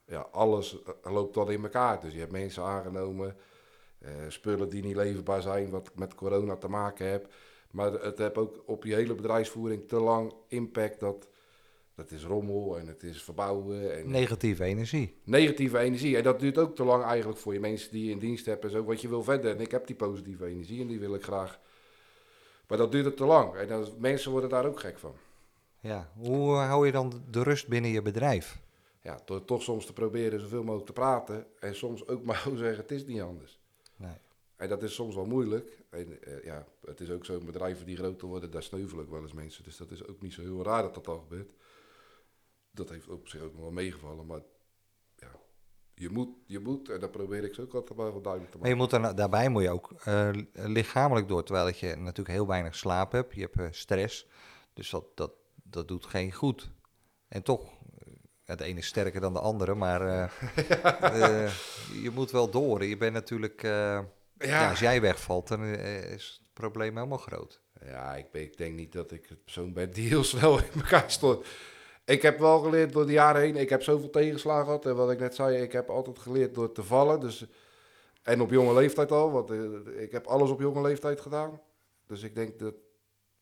ja, alles loopt dat in elkaar. Dus je hebt mensen aangenomen, spullen die niet leverbaar zijn, wat met corona te maken heeft. Maar het heeft ook op je hele bedrijfsvoering te lang impact dat dat is rommel en het is verbouwen. En negatieve energie. Negatieve energie. En dat duurt ook te lang eigenlijk voor je mensen die je in dienst hebben. Zo, wat je wil verder. En ik heb die positieve energie en die wil ik graag. Maar dat duurt het te lang. En dan, mensen worden daar ook gek van. Ja, hoe hou je dan de rust binnen je bedrijf? Ja, door toch soms te proberen zoveel mogelijk te praten. En soms ook maar zeggen, het is niet anders. Nee. En dat is soms wel moeilijk. En uh, ja, het is ook zo, bedrijven die groter worden, daar sneuvelen ook wel eens mensen. Dus dat is ook niet zo heel raar dat dat al gebeurt. Dat heeft op zich ook nog wel meegevallen, maar ja, je moet, je moet, en dat probeer ik zo ook altijd wel duidelijk te maken. Maar je moet er, daarbij moet je ook uh, lichamelijk door, terwijl dat je natuurlijk heel weinig slaap hebt. Je hebt uh, stress, dus dat, dat, dat doet geen goed. En toch, het ene is sterker dan de andere, maar uh, je moet wel door. Je bent natuurlijk, ja. ja. als jij wegvalt, dan is het probleem helemaal groot. Ja, ik, ik, denk niet dat ik het persoon ben die heel snel in elkaar stort. Ik heb wel geleerd door de jaren heen. Ik heb zoveel tegenslagen gehad. En wat ik net zei, ik heb altijd geleerd door te vallen. Dus, en op jonge leeftijd al. Want ik heb alles op jonge leeftijd gedaan. Dus ik denk dat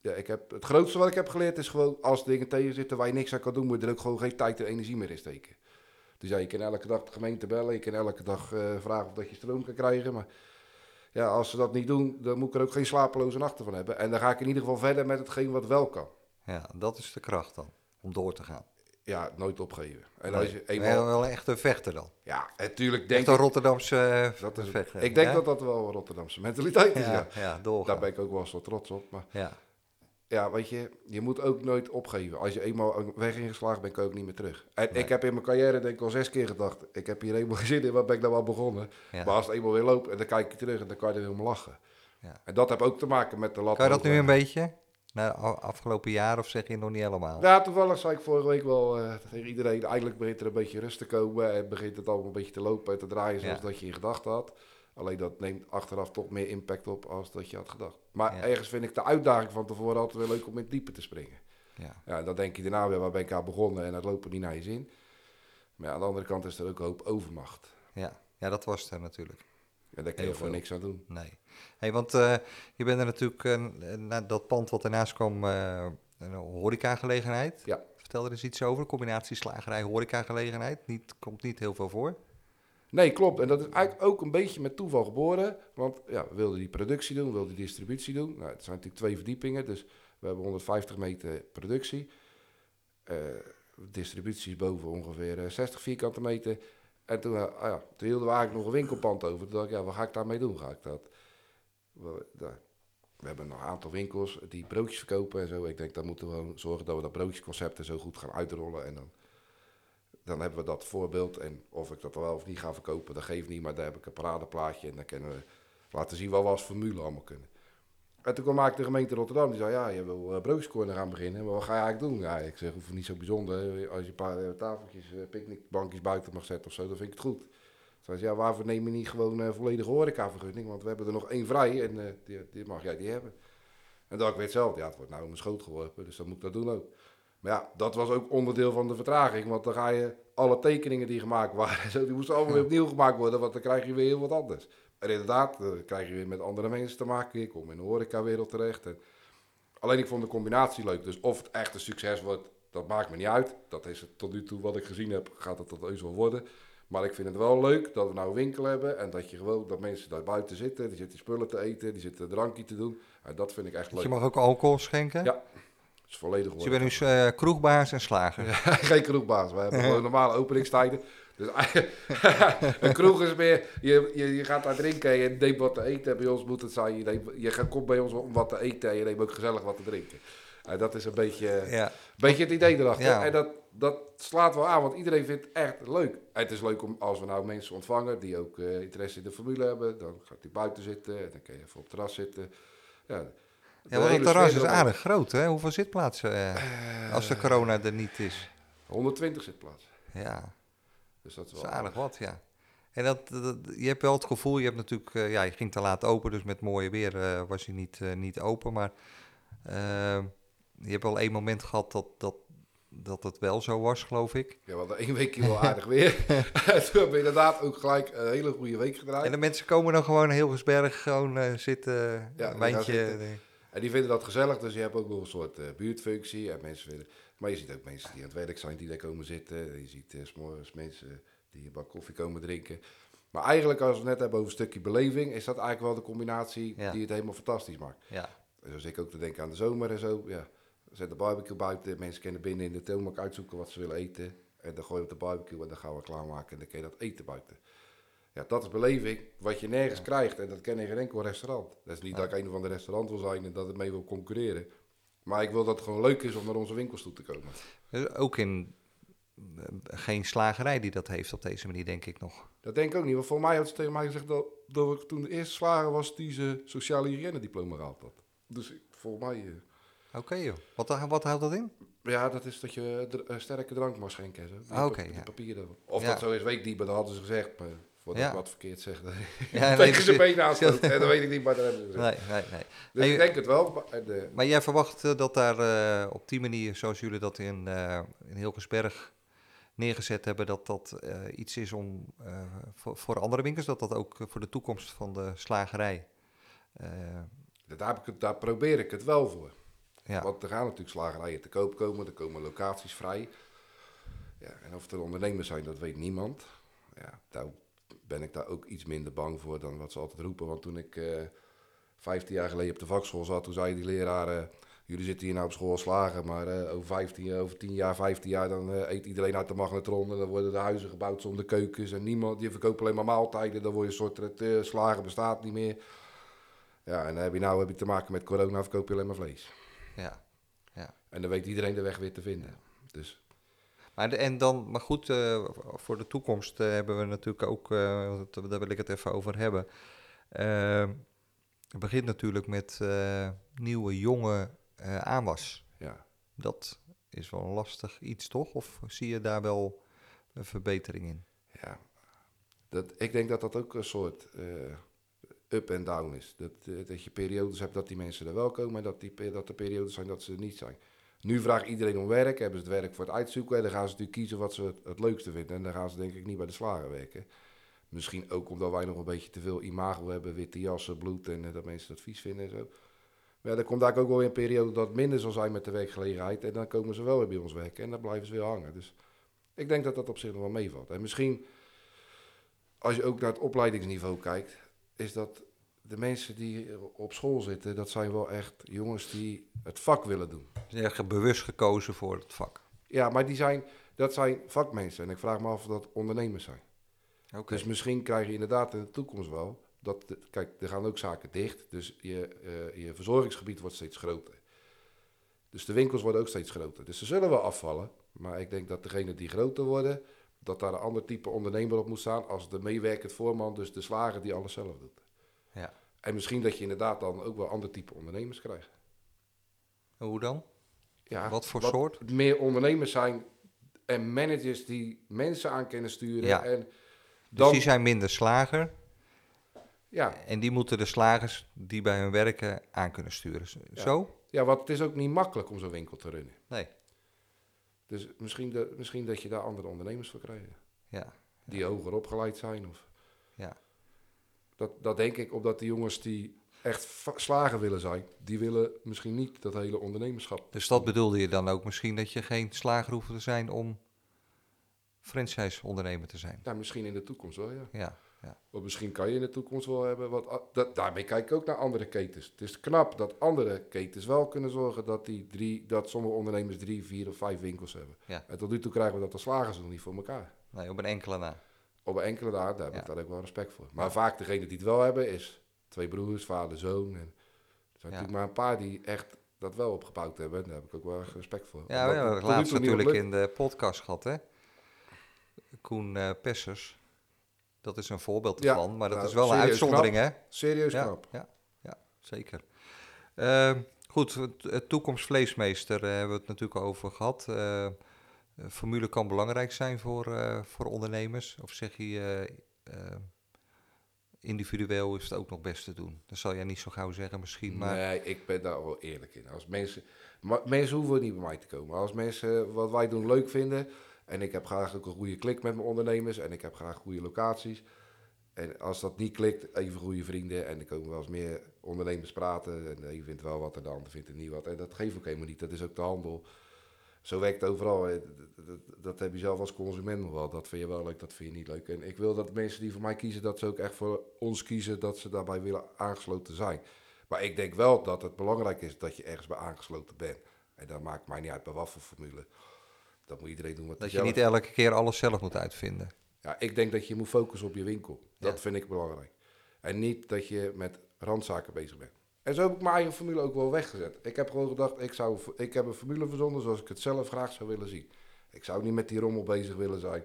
ja, ik heb, het grootste wat ik heb geleerd is gewoon, als dingen tegen zitten waar je niks aan kan doen, moet je er ook gewoon geen tijd en energie meer in steken. Dus ja, je kan elke dag de gemeente bellen, je kan elke dag uh, vragen of dat je stroom kan krijgen, maar ja, als ze dat niet doen, dan moet ik er ook geen slapeloze nachten van hebben. En dan ga ik in ieder geval verder met hetgeen wat wel kan. Ja, dat is de kracht dan, om door te gaan. Ja, nooit opgeven. En als je eenmaal... wel echt een vechter dan. Ja, natuurlijk denk echt een Rotterdamse uh, dat is, vechter. Ik denk dat dat wel een Rotterdamse mentaliteit is. Ja, ja. ja Daar ben ik ook wel zo trots op. Maar ja ja, weet je, je moet ook nooit opgeven. Als je eenmaal weg ingeslagen bent, kan je ook niet meer terug. En ik heb in mijn carrière denk ik al zes keer gedacht, ik heb hier helemaal gezin in, waar ben ik nou wel begonnen? Maar als het eenmaal weer loopt en dan kijk je terug en dan kan je er helemaal lachen. Ja. En dat heeft ook te maken met de lat. Kan je dat nu een beetje? Na afgelopen jaar of zeg je nog niet helemaal? Ja, toevallig zei ik vorige week wel uh, tegen iedereen, eindelijk begint er een beetje rust te komen en begint het allemaal een beetje te lopen en te draaien zoals dat je in gedachten had. Alleen dat neemt achteraf toch meer impact op als dat je had gedacht. Maar ergens vind ik de uitdaging van tevoren altijd wel leuk om in het diepe te springen. Ja. ja, dan denk je daarna weer, waar ben ik aan begonnen en het lopen niet naar je zin. Maar ja, aan de andere kant is er ook een hoop overmacht. Ja, ja dat was er natuurlijk. En daar kun je voor niks aan doen. Nee. Hey, want uh, je bent er natuurlijk, uh, na dat pand wat ernaast kwam, uh, een horecagelegenheid. Ja. Vertel er eens iets over, combinatie slagerij, horecagelegenheid. Niet, komt niet heel veel voor. Nee, klopt. En dat is eigenlijk ook een beetje met toeval geboren. Want ja, we wilden die productie doen, we wilden die distributie doen. Nou, het zijn natuurlijk twee verdiepingen, dus we hebben 150 meter productie. Distributie is boven ongeveer 60 eh, vierkante meter. En toen, uh, ja, toen hielden we eigenlijk nog een winkelpand over. Toen dacht ik, ja, wat ga ik daarmee doen? Ga ik dat... We, hebben nog een aantal winkels die broodjes verkopen en zo. Ik denk, dan moeten we gewoon zorgen dat we dat broodjesconcept zo goed gaan uitrollen. En dan dan hebben we dat voorbeeld. En of ik dat wel of niet ga verkopen, dat geeft niet. Maar daar heb ik een paradeplaatje en dan kunnen we laten zien wat we als formule allemaal kunnen. En toen kwam ik de gemeente Rotterdam. Die zei, ja, je wil uh, gaan beginnen. Maar wat ga je eigenlijk doen? Ik zeg, hoef niet zo bijzonder. Als je een paar uh, tafeltjes, uh, picknickbankjes buiten mag zetten of zo, dan vind ik het goed. Zei ze, ja, waarvoor neem je niet gewoon een volledige horecavergunning? Want we hebben er nog één vrij en eh, die, mag jij die hebben. En dan ik weet zelf, ja, het wordt nou in mijn schoot geworpen, dus dan moet ik dat doen ook. Maar ja, dat was ook onderdeel van de vertraging, want dan ga je alle tekeningen die gemaakt waren, zo, die moesten allemaal weer opnieuw gemaakt worden, want dan krijg je weer heel wat anders. En inderdaad, dan krijg je weer met andere mensen te maken. Ik kom in de horecawereld terecht. En alleen ik vond de combinatie leuk. Dus of het echt een succes wordt, dat maakt me niet uit. Dat is het tot nu toe wat ik gezien heb, gaat het tot heus wel worden. Maar ik vind het wel leuk dat we nou een winkel hebben en dat je gewoon dat mensen daar buiten zitten, die zitten spullen te eten, die zitten een drankje te doen. En dat vind ik echt leuk. Je mag ook alcohol schenken? Ja, dat is volledig Dus je bent dus uh, kroegbaas en slager? Geen kroegbaas, we hebben gewoon normale openingstijden. Dus een kroeg is meer, je, je, je gaat daar drinken en je neemt wat te eten. Bij ons moet het zijn, je, neemt, je gaat, komt bij ons om wat te eten en je neemt ook gezellig wat te drinken. En dat is een beetje, ja. beetje het idee erachter. Ja. En dat, dat slaat wel aan, want iedereen vindt het echt leuk. En het is leuk om, als we nou mensen ontvangen die ook uh, interesse in de formule hebben, dan gaat hij buiten zitten en dan kun je even op het terras zitten. Ja, ja, want het terras is aardig groot, hè? Hoeveel zitplaatsen uh, uh, als de corona er niet is? 120 zitplaatsen. Ja. Dus dat is, wel dat is aardig wat, ja. En dat, dat, je hebt wel het gevoel, je hebt natuurlijk, uh, ja, je ging te laat open, dus met mooie weer uh, was je niet, uh, niet open. Maar je hebt wel één moment gehad dat, dat, dat het wel zo was, geloof ik. Ja, hadden één weekje wel aardig weer. en toen hebben we inderdaad ook gelijk een hele goede week gedraaid. En de mensen komen dan gewoon heel Gesberg gewoon zitten, ja, een wijntje. En die vinden dat gezellig, dus je hebt ook nog een soort buurtfunctie. En mensen vinden, maar je ziet ook mensen die aan het werk zijn, die daar komen zitten. Je ziet uh, s'morgens mensen die een bak koffie komen drinken. Maar eigenlijk, als we het net hebben over een stukje beleving, is dat eigenlijk wel de combinatie ja. die het helemaal fantastisch maakt. Ja. Dus als ik ook te denken aan de zomer en zo, ja. Zet de barbecue buiten, mensen kunnen binnen in de toonbank uitzoeken wat ze willen eten. En dan gooi je op de barbecue en dan gaan we klaarmaken en dan kun je dat eten buiten. Ja, dat is beleving wat je nergens ja. krijgt en dat ken in geen enkel restaurant. Dat is niet dat ik een van de restaurant wil zijn en dat het mee wil concurreren. Maar ik wil dat het gewoon leuk is om naar onze winkels toe te komen. Dus ook in geen slagerij die dat heeft op deze manier, denk ik nog. Dat denk ik ook niet. Want voor mij had ze tegen mij gezegd dat, dat ik toen de eerste slager was die ze sociale hygiëne diploma gehaald had. Dus voor mij... Uh... Oké okay, joh. Wat, wat houdt dat in? Ja, dat is dat je sterke drank mag schenken. Zo. Ah, Oké, okay, ja. papieren. Of ja. dat zo is, weet ik niet, maar dat hadden ze gezegd. Maar voordat Ja. ik wat verkeerd zeg, dan Ja, tegen ze been aanstoot. En dat weet ik niet, maar dat hebben ze. Nee, nee, nee. Dus Hey, ik denk het wel. maar Maar jij verwacht eh, dat daar eh, op die manier, zoals jullie dat in, eh in Hilgersberg neergezet hebben, dat dat eh, iets is om eh, voor, voor andere winkels, dat dat ook voor de toekomst van de slagerij. eh, daar, heb ik het, daar probeer ik het wel voor. ja. Want er gaan natuurlijk slagerijen te koop komen, er komen locaties vrij. Ja, en of er ondernemers zijn, dat weet niemand. Ja, daar ben ik daar ook iets minder bang voor dan wat ze altijd roepen. Want toen ik eh 15 jaar geleden op de vakschool zat, toen zei die leraar... eh, jullie zitten hier nou op school als slager, maar eh, over, 15, over 10 jaar, 15 jaar... dan eet iedereen uit de magnetron en dan worden de huizen gebouwd zonder keukens... en niemand, je verkoopt alleen maar maaltijden, dan word je een soort uh, slager bestaat niet meer. Ja, en dan heb je nou heb je te maken met corona, verkoop je alleen maar vlees. ja. En dan weet iedereen de weg weer te vinden. Dus Maar, de, en dan, maar goed, eh, voor de toekomst eh, hebben we natuurlijk ook, dat- daar wil ik het even over hebben. Het begint natuurlijk met nieuwe, jonge aanwas. ja, Dat is wel een lastig iets, toch? Of zie je daar wel een verbetering in? ja. Dat, ik denk dat dat ook een soort up en down is. Dat, dat je periodes hebt dat die mensen er wel komen en dat, die, dat er periodes zijn dat ze er niet zijn. Nu vraagt iedereen om werk, hebben ze het werk voor het uitzoeken en dan gaan ze natuurlijk kiezen wat ze het, leukste vinden. En dan gaan ze denk ik niet bij de slager werken. Misschien ook omdat wij nog een beetje te veel imago hebben, witte jassen, bloed en eh, dat mensen dat vies vinden en zo. Maar dan komt eigenlijk ook wel weer een periode dat het minder zal zijn met de werkgelegenheid. En dan komen ze wel weer bij ons werken en dan blijven ze weer hangen. Dus ik denk dat dat op zich nog wel meevalt. En misschien, als je ook naar het opleidingsniveau kijkt, is dat de mensen die op school zitten, dat zijn wel echt jongens die het vak willen doen. Ze hebben bewust gekozen voor het vak. Ja, maar die zijn, dat zijn vakmensen. En ik vraag me af of dat ondernemers zijn. Oké. Dus misschien krijg je inderdaad in de toekomst wel. Dat, de- kijk, er gaan ook zaken dicht. Dus je, eh, je verzorgingsgebied wordt steeds groter. Dus de winkels worden ook steeds groter. Dus ze zullen wel afvallen. Maar ik denk dat degene die groter worden, dat daar een ander type ondernemer op moet staan. Als de meewerkend voorman, dus de slager die alles zelf doet. En misschien dat je inderdaad dan ook wel ander type ondernemers krijgt. Hoe dan? Ja, Wat voor soort? Meer ondernemers zijn en managers die mensen aan kunnen sturen. Ja. En Dus die zijn minder slager. Ja, En die moeten de slagers die bij hun werken aan kunnen sturen. Zo? ja, want het is ook niet makkelijk om zo'n winkel te runnen. Nee. Dus misschien, de, misschien dat je daar andere ondernemers voor krijgt. Ja. Die hoger opgeleid zijn. Of... Ja. Dat, dat denk ik, omdat de jongens die echt slager willen zijn, die willen misschien niet dat hele ondernemerschap. Dus dat bedoelde je dan ook misschien dat je geen slager hoeft te zijn om franchise-ondernemer te zijn? Nou, misschien in de toekomst wel, ja. Ja. Want misschien kan je in de toekomst wel hebben wat. Dat, daarmee kijk ik ook naar andere ketens. Het is knap dat andere ketens wel kunnen zorgen dat, die drie, dat sommige ondernemers drie, vier of vijf winkels hebben. Ja. En tot nu toe krijgen we dat de slagers nog niet voor elkaar. Nee, op een enkele na. Op enkele daar, daar heb ik daar ook wel respect voor. Maar vaak degene die het wel hebben is twee broers, vader, zoon. En er zijn natuurlijk maar een paar die echt dat wel opgebouwd hebben. En daar heb ik ook wel respect voor. Ja, we hebben laatst natuurlijk in de podcast gehad, hè? Koen eh, Pessers. Dat is een voorbeeld Ja, ervan, maar dat nou, is wel een uitzondering, hè? Serieus Ja, knap. ja, ja zeker. Ehm, goed, het, toekomstvleesmeester eh, hebben we het natuurlijk over gehad. Eh, formule kan belangrijk zijn voor, eh, voor ondernemers. Of zeg je, eh, individueel is het ook nog best te doen. Dat zal jij niet zo gauw zeggen misschien, maar Nee, ik ben daar wel eerlijk in. Als mensen, maar mensen hoeven niet bij mij te komen. Als mensen wat wij doen leuk vinden en ik heb graag ook een goede klik met mijn ondernemers en ik heb graag goede locaties. En als dat niet klikt, even goede vrienden en er komen wel eens meer ondernemers praten en een vindt wel wat en de ander vindt er niet wat. En dat geeft ook helemaal niet, dat is ook de handel. Zo werkt het overal. Dat, dat, dat heb je zelf als consument nog wel. Dat vind je wel leuk, dat vind je niet leuk. En ik wil dat mensen die voor mij kiezen, dat ze ook echt voor ons kiezen, dat ze daarbij willen aangesloten zijn. Maar ik denk wel dat het belangrijk is dat je ergens bij aangesloten bent. En dat maakt mij niet uit bij wat voor formule. Dat moet iedereen doen wat dat je zelf- niet elke keer alles zelf moet uitvinden. Ja, ik denk dat je moet focussen op je winkel. Dat Ja. vind ik belangrijk. En niet dat je met randzaken bezig bent. En zo heb ik mijn eigen formule ook wel weggezet. Ik heb gewoon gedacht, ik, zou, ik heb een formule verzonnen zoals ik het zelf graag zou willen zien. Ik zou niet met die rommel bezig willen zijn.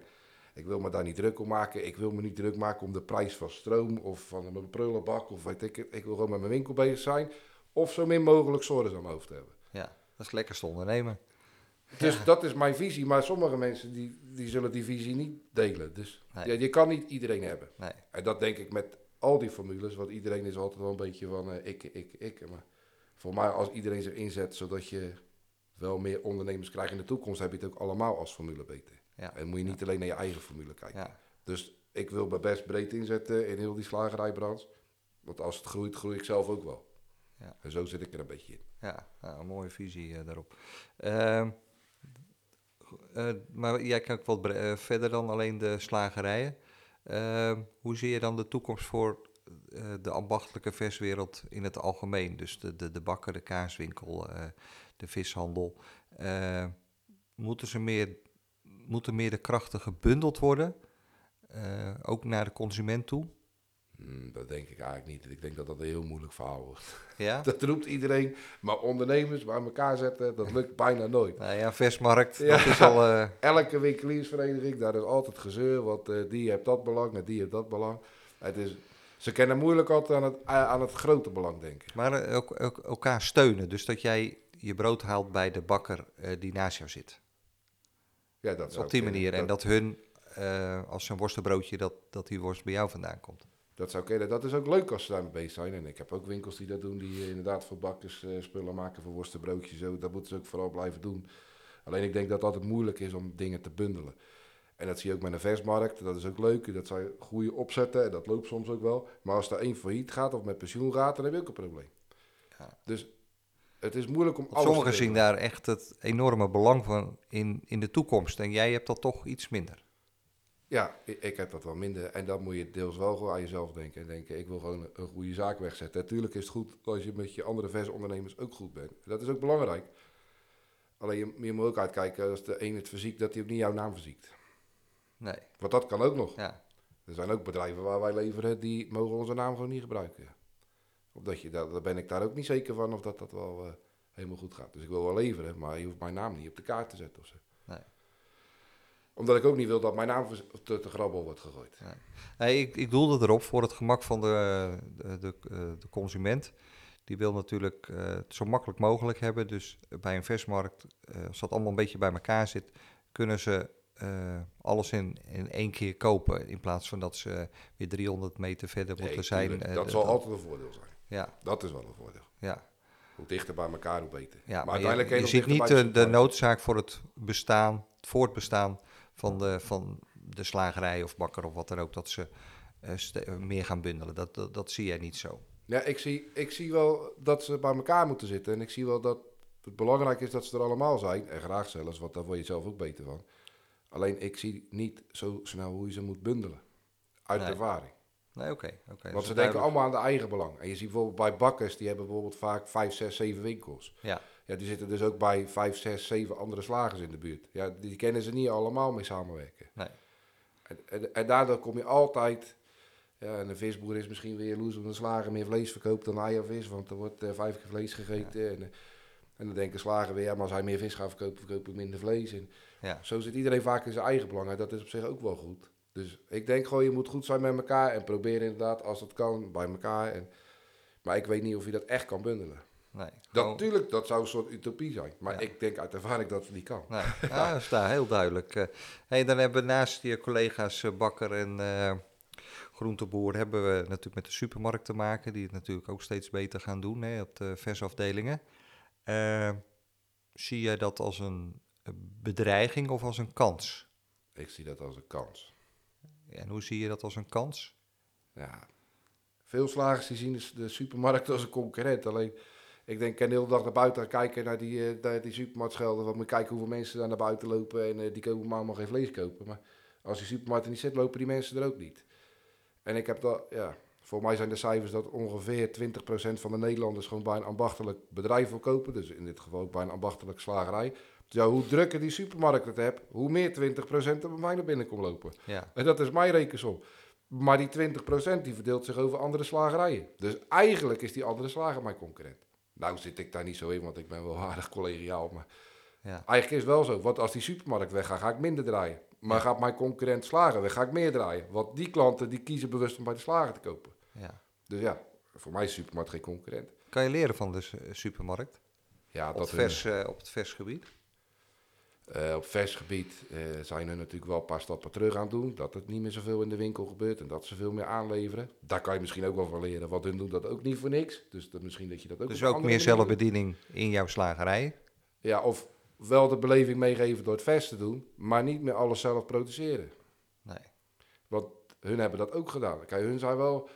Ik wil me daar niet druk om maken. Ik wil me niet druk maken om de prijs van stroom of van een prullenbak of weet ik het. Ik wil gewoon met mijn winkel bezig zijn. Of zo min mogelijk zorgen aan mijn hoofd hebben. Ja, dat is het lekkerste ondernemen. Dus dat is mijn visie. Maar sommige mensen die, die zullen die visie niet delen. Dus Nee. ja, je kan niet iedereen hebben. Nee. En dat denk ik met al die formules, want iedereen is altijd wel een beetje van eh, ik, ik, ik. Maar voor mij, als iedereen zich inzet, zodat je wel meer ondernemers krijgt in de toekomst, heb je het ook allemaal als formule beter. Ja. En moet je niet alleen naar je eigen formule kijken. Ja. Dus ik wil me best breed inzetten in heel die slagerijbranche. Want als het groeit, groei ik zelf ook wel. Ja. En zo zit ik er een beetje in. Ja, nou, een mooie visie eh, daarop. Ehm, eh, maar jij kijkt wat verder dan alleen de slagerijen. Ehm, hoe zie je dan de toekomst voor eh, de ambachtelijke verswereld in het algemeen? Dus de, de, de bakker, de kaaswinkel, eh, de vishandel. Eh, moeten, ze meer, moeten meer de krachten gebundeld worden? Eh, ook naar de consument toe? Hmm, dat denk ik eigenlijk niet. Ik denk dat dat een heel moeilijk verhaal wordt. Ja? Dat roept iedereen. Maar ondernemers bij elkaar zetten, dat lukt bijna nooit. Nou ja, versmarkt, Ja. dat is al... eh, Elke winkeliersvereniging, daar is altijd gezeur. Want eh, die heeft dat belang en die heeft dat belang. Het is, ze kennen moeilijk altijd aan het, aan het grote belang denken. Maar eh, ook, ook elkaar steunen. Dus dat jij je brood haalt bij de bakker eh, die naast jou zit. Ja, dat Op die manier. En dat hun, eh, als een worstenbroodje, dat, dat die worst bij jou vandaan komt. Dat zou kunnen. Dat is ook leuk als ze daarmee bezig zijn. En ik heb ook winkels die dat doen, die eh, inderdaad voor bakkers eh, spullen maken, voor worstenbroodjes. Zo. Dat moeten ze ook vooral blijven doen. Alleen ik denk dat het altijd moeilijk is om dingen te bundelen. En dat zie je ook met een versmarkt. Dat is ook leuk. Dat zijn goede opzetten en dat loopt soms ook wel. Maar als er één failliet gaat of met pensioen gaat, dan heb je ook een probleem. Ja. Dus het is moeilijk om sommigen zien daar echt het enorme belang van in, in de toekomst. En jij hebt dat toch iets minder. Ja, ik, heb dat wel minder. En dan moet je deels wel gewoon aan jezelf denken. En denken, ik wil gewoon een, goede zaak wegzetten. Natuurlijk is het goed als je met je andere versondernemers ook goed bent. Dat is ook belangrijk. Alleen je, je moet ook uitkijken als de een het verziekt, dat hij ook niet jouw naam verziekt. Nee, Want dat kan ook nog. ja. Er zijn ook bedrijven waar wij leveren, die mogen onze naam gewoon niet gebruiken. Omdat je, daar, daar ben ik daar ook niet zeker van of dat dat wel eh, helemaal goed gaat. Dus ik wil wel leveren, maar je hoeft mijn naam niet op de kaart te zetten of zo. Nee. Omdat ik ook niet wil dat mijn naam te, te grabbel wordt gegooid. Nee, ik, ik doelde erop voor het gemak van de, de, de, eh, de consument. Die wil natuurlijk eh, het zo makkelijk mogelijk hebben. Dus bij een versmarkt, eh, als dat allemaal een beetje bij elkaar zit, kunnen ze alles in, in één keer kopen. In plaats van dat ze weer 300 meter verder Nee, moeten zijn. dat zal altijd een voordeel zijn. Ja, Dat is wel een voordeel. ja. Hoe dichter bij elkaar, hoe beter. ja maar, uiteindelijk je, je ziet niet de, de noodzaak voor het bestaan, het voortbestaan van de, van de slagerij of bakker of wat dan ook, dat ze eh, ste- meer gaan bundelen. Dat, dat, dat zie jij niet zo. Ja, ik zie, ik zie wel dat ze bij elkaar moeten zitten. En ik zie wel dat het belangrijk is dat ze er allemaal zijn. En graag zelfs, want daar word je zelf ook beter van. Alleen ik zie niet zo snel hoe je ze moet bundelen. Uit Nee. ervaring. Nee, oké. oké, dat Want is ze denken allemaal aan de eigen belang. En je ziet bijvoorbeeld bij bakkers, die hebben bijvoorbeeld vaak 5, 6, 7 winkels. Ja, Ja, die zitten dus ook bij 5, 6, 7 andere slagers in de buurt. Ja, die kennen ze niet allemaal mee samenwerken. nee. En, en, en daardoor kom je altijd... Ja, en de visboer is misschien weer jaloers omdat een slager meer vlees verkoopt dan hij of vis. Want er wordt eh, vijf keer vlees gegeten. En, eh, en dan denken slager weer, ja, maar als hij meer vis gaat verkopen, verkoop ik minder vlees. En Ja. zo zit iedereen vaak in zijn eigen belang. En dat is op zich ook wel goed. Dus ik denk gewoon, je moet goed zijn met elkaar. En probeer inderdaad, als het kan, bij elkaar. En, maar ik weet niet of je dat echt kan bundelen. Nee. Dat, natuurlijk, dat zou een soort utopie zijn. Maar Ja. ik denk uit ervaring dat het niet kan. Nee, ja, dat is daar heel duidelijk. Eh, hey, dan hebben we naast je collega's eh, bakker en eh, groenteboer... hebben we natuurlijk met de supermarkt te maken... die het natuurlijk ook steeds beter gaan doen hè, op de versafdelingen. Zie jij dat als een bedreiging of als een kans? Ik zie dat als een kans. En hoe zie je dat als een kans? Ja, veel slagers die zien de supermarkt als een concurrent. Alleen, ik denk, ik kan de hele dag naar buiten gaan kijken naar die, eh, naar die supermarktschelden. Want moet kijken hoeveel mensen daar naar buiten lopen en eh, die komen maar allemaal geen vlees kopen. Maar als die supermarkt er niet zit, lopen die mensen er ook niet. En ik heb dat, ja, voor mij zijn de cijfers dat ongeveer 20% van de Nederlanders gewoon bij een ambachtelijk bedrijf wil kopen. Dus in dit geval ook bij een ambachtelijk slagerij. Dus ja, hoe drukker die supermarkt het hebt, hoe meer 20% er bij mij naar binnen komt lopen. Ja, En dat is mijn rekensom. Maar die 20% die verdeelt zich over andere slagerijen. Dus eigenlijk is die andere slager mijn concurrent. Nou zit ik daar niet zo in, want ik ben wel aardig collegiaal. Maar ja, eigenlijk is het wel zo. Want als die supermarkt weggaat, ga ik minder draaien. Maar gaat mijn concurrent slager weg, ga ik meer draaien. Want die klanten die kiezen bewust om bij de slager te kopen. ja. Dus ja, voor mij is de supermarkt geen concurrent. Kan je leren van de supermarkt Ja, op dat het, vers, eh, op het versgebied? Eh, op vers gebied eh, zijn er natuurlijk wel een paar stappen terug aan het doen. Dat het niet meer zoveel in de winkel gebeurt en dat ze veel meer aanleveren. Daar kan je misschien ook wel van leren, want hun doen dat ook niet voor niks. Dus dat, misschien dat je dat ook Dus ook meer doet. zelfbediening in jouw slagerij? Ja, of wel de beleving meegeven door het vers te doen, maar niet meer alles zelf produceren. Nee. Want hun hebben dat ook gedaan. Kijk, hun zijn wel...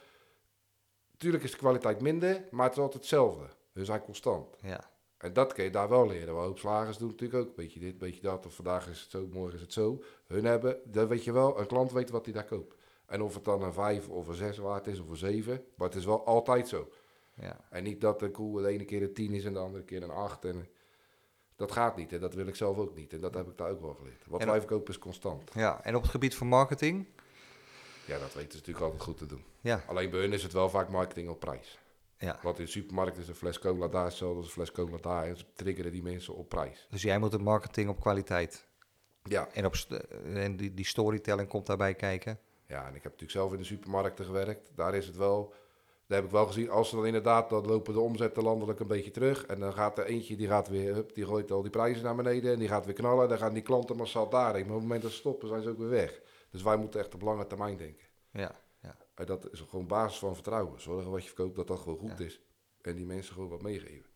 Tuurlijk is de kwaliteit minder, maar het is altijd hetzelfde. Hun zijn constant. Ja, En dat kun je daar wel leren. Want hoop slagers doen natuurlijk ook een beetje dit, een beetje dat. Of vandaag is het zo, morgen is het zo. Hun hebben, dat weet je wel, een klant weet wat hij daar koopt. En of het dan een 5 of een 6 waard is of een 7. Maar het is wel altijd zo. ja. En niet dat de koe de ene keer een 10 is en de andere keer een 8. En dat gaat niet. En dat wil ik zelf ook niet. En dat heb ik daar ook wel geleerd. Wat wij verkopen is constant. ja. En op het gebied van marketing? Ja, dat weten ze natuurlijk altijd goed te doen. Ja, Alleen bij hun is het wel vaak marketing op prijs. Ja. Want in de supermarkt is een fles cola daar hetzelfde als een fles cola daar. En ze triggeren die mensen op prijs. Dus jij moet de marketing op kwaliteit. Ja, En, op, en die, die storytelling komt daarbij kijken. Ja, en ik heb natuurlijk zelf in de supermarkten gewerkt. Daar is het wel, daar heb ik wel gezien, als ze dan inderdaad, dan lopen de omzetten landelijk een beetje terug. En dan gaat er eentje, die gaat weer, hup, die gooit al die prijzen naar beneden en die gaat weer knallen. Dan gaan die klanten massaal daarheen. Maar op het moment dat ze stoppen, zijn ze ook weer weg. Dus wij moeten echt op lange termijn denken. Ja. En dat is gewoon basis van vertrouwen. Zorgen wat je verkoopt, dat dat gewoon goed Ja. is. En die mensen gewoon wat meegeven.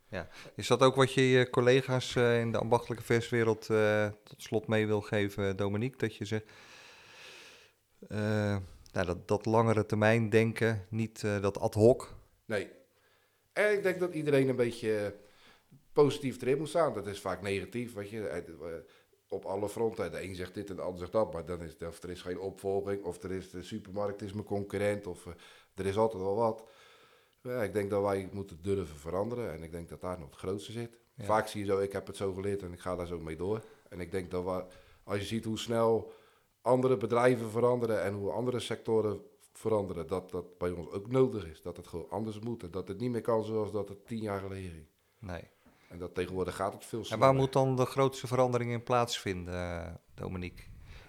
Is dat ook wat je je collega's eh, in de ambachtelijke verswereld eh, tot slot mee wil geven, Dominique? Dat je zegt, eh, nou, dat, dat langere termijn denken, niet eh, dat ad hoc. Nee. En ik denk dat iedereen een beetje eh, positief erin moet staan. Dat is vaak negatief, weet je. Op alle fronten. De een zegt dit en de ander zegt dat. Maar dan is het, of er is geen opvolging. Of er is de supermarkt is mijn concurrent. Of eh, er is altijd wel wat. Ja, ik denk dat wij moeten durven veranderen. En ik denk dat daar nog het grootste zit. Ja. Vaak zie je zo, ik heb het zo geleerd en ik ga daar zo mee door. En ik denk dat we, als je ziet hoe snel andere bedrijven veranderen en hoe andere sectoren veranderen, dat dat bij ons ook nodig is. Dat het gewoon anders moet en dat het niet meer kan zoals dat het tien jaar geleden ging. Nee. En dat tegenwoordig gaat het veel En sneller. waar moet dan de grootste verandering in plaatsvinden, eh, Dominique?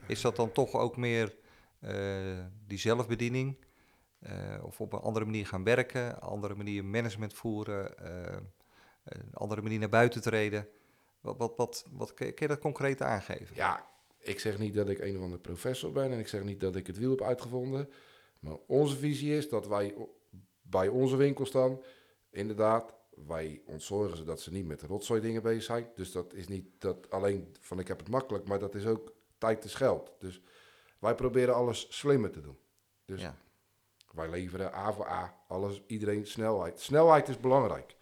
Is dat dan toch ook meer eh, die zelfbediening? Eh, of op een andere manier gaan werken, andere manier management voeren, een andere manier naar buiten treden? Wat, wat, wat, wat kun je dat concreet aangeven? Ja, Ik zeg niet dat ik een of andere professor ben en ik zeg niet dat ik het wiel heb uitgevonden. Maar onze visie is dat wij bij onze winkel staan. Inderdaad, wij ontzorgen ze dat ze niet met rotzooi dingen bezig zijn. Dus dat is niet dat alleen van ik heb het makkelijk, maar dat is ook tijd is geld. Dus wij proberen alles slimmer te doen. Dus Ja. wij leveren A voor A, alles, iedereen snelheid. Snelheid is belangrijk.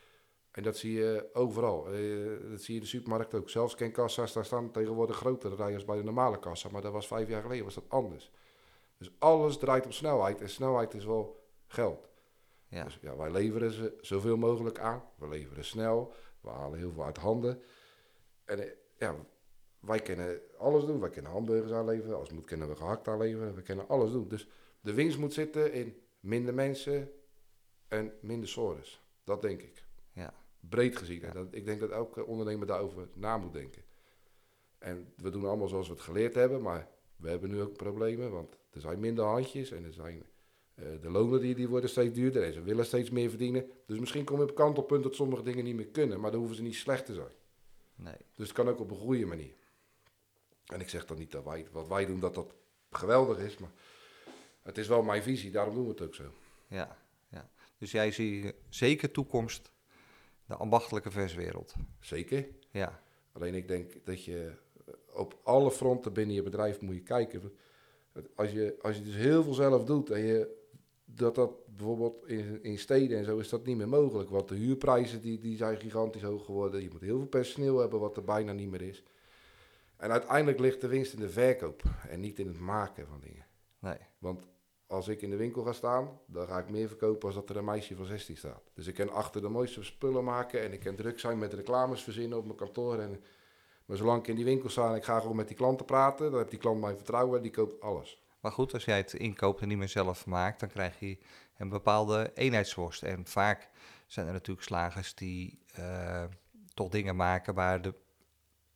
En dat zie je overal. Eh, dat zie je in de supermarkt ook. Zelfs kenkassa's, daar staan tegenwoordig grotere rijen als bij de normale kassa. Maar dat was vijf jaar geleden was dat anders. Dus alles draait op snelheid. En snelheid is wel geld. Ja. Dus ja, wij leveren ze zoveel mogelijk aan. We leveren snel. We halen heel veel uit handen. En eh, ja, wij kunnen alles doen. Wij kunnen hamburgers aanleveren. Als het moet, kunnen we gehakt aanleveren. We kunnen alles doen. Dus de winst moet zitten in minder mensen en minder sores. Dat denk ik. Ja. Breed gezien. En dat, ik denk dat elke ondernemer daarover na moet denken. En we doen allemaal zoals we het geleerd hebben. Maar we hebben nu ook problemen. Want er zijn minder handjes. En er zijn de lonen die, die worden steeds duurder. En ze willen steeds meer verdienen. Dus misschien kom je op kantelpunt dat sommige dingen niet meer kunnen. Maar dan hoeven ze niet slecht te zijn. Nee. Dus het kan ook op een goede manier. En ik zeg dan niet dat wij, wat wij doen, dat dat geweldig is. Maar het is wel mijn visie. Daarom doen we het ook zo. Ja. ja. Dus jij ziet zeker toekomst de ambachtelijke verswereld. Zeker. Ja. Alleen ik denk dat je eh, op alle fronten binnen je bedrijf moet je kijken. Als je, als je dus heel veel zelf doet en je dat dat bijvoorbeeld in, in steden en zo is dat niet meer mogelijk. Want de huurprijzen die, die zijn gigantisch hoog geworden. Je moet heel veel personeel hebben wat er bijna niet meer is. En uiteindelijk ligt de winst in de verkoop en niet in het maken van dingen. Nee. Want als ik in de winkel ga staan, dan ga ik meer verkopen als dat er een meisje van 16 staat. Dus ik kan achter de mooiste spullen maken en ik kan druk zijn met reclames verzinnen op mijn kantoor. En, maar zolang ik in die winkel sta en ik ga gewoon met die klanten praten, dan heeft die klant mijn vertrouwen en die koopt alles. Maar goed, als jij het inkoopt en niet meer zelf maakt, dan krijg je een bepaalde eenheidsworst. En vaak zijn er natuurlijk slagers die eh, toch dingen maken waar de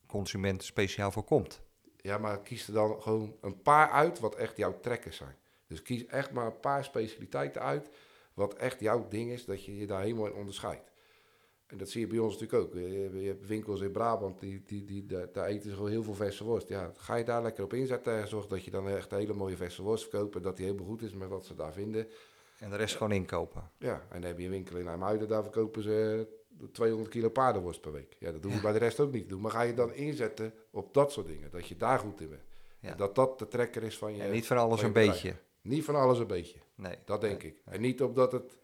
consument speciaal voor komt. Ja, maar kies er dan gewoon een paar uit wat echt jouw trekkers zijn. Dus kies echt maar een paar specialiteiten uit wat echt jouw ding is, dat je je daar helemaal in onderscheidt. En dat zie je bij ons natuurlijk ook. Je, je hebt winkels in Brabant, die, die, die, daar, eten ze gewoon heel veel verse worst. Ja, ga je daar lekker op inzetten en zorg dat je dan echt een hele mooie verse worst verkoopt en dat die helemaal goed is met wat ze daar vinden. En de rest gewoon inkopen. Ja, en dan heb je een winkel in IJmuiden, daar verkopen ze 200 kilo paardenworst per week. Ja, dat doen we bij de rest ook niet doen. Maar ga je dan inzetten op dat soort dingen, dat je daar goed in bent. Ja. En dat dat de trekker is van je... En niet van alles van een beetje. Niet van alles een beetje, Nee. dat denk ik. En niet omdat het,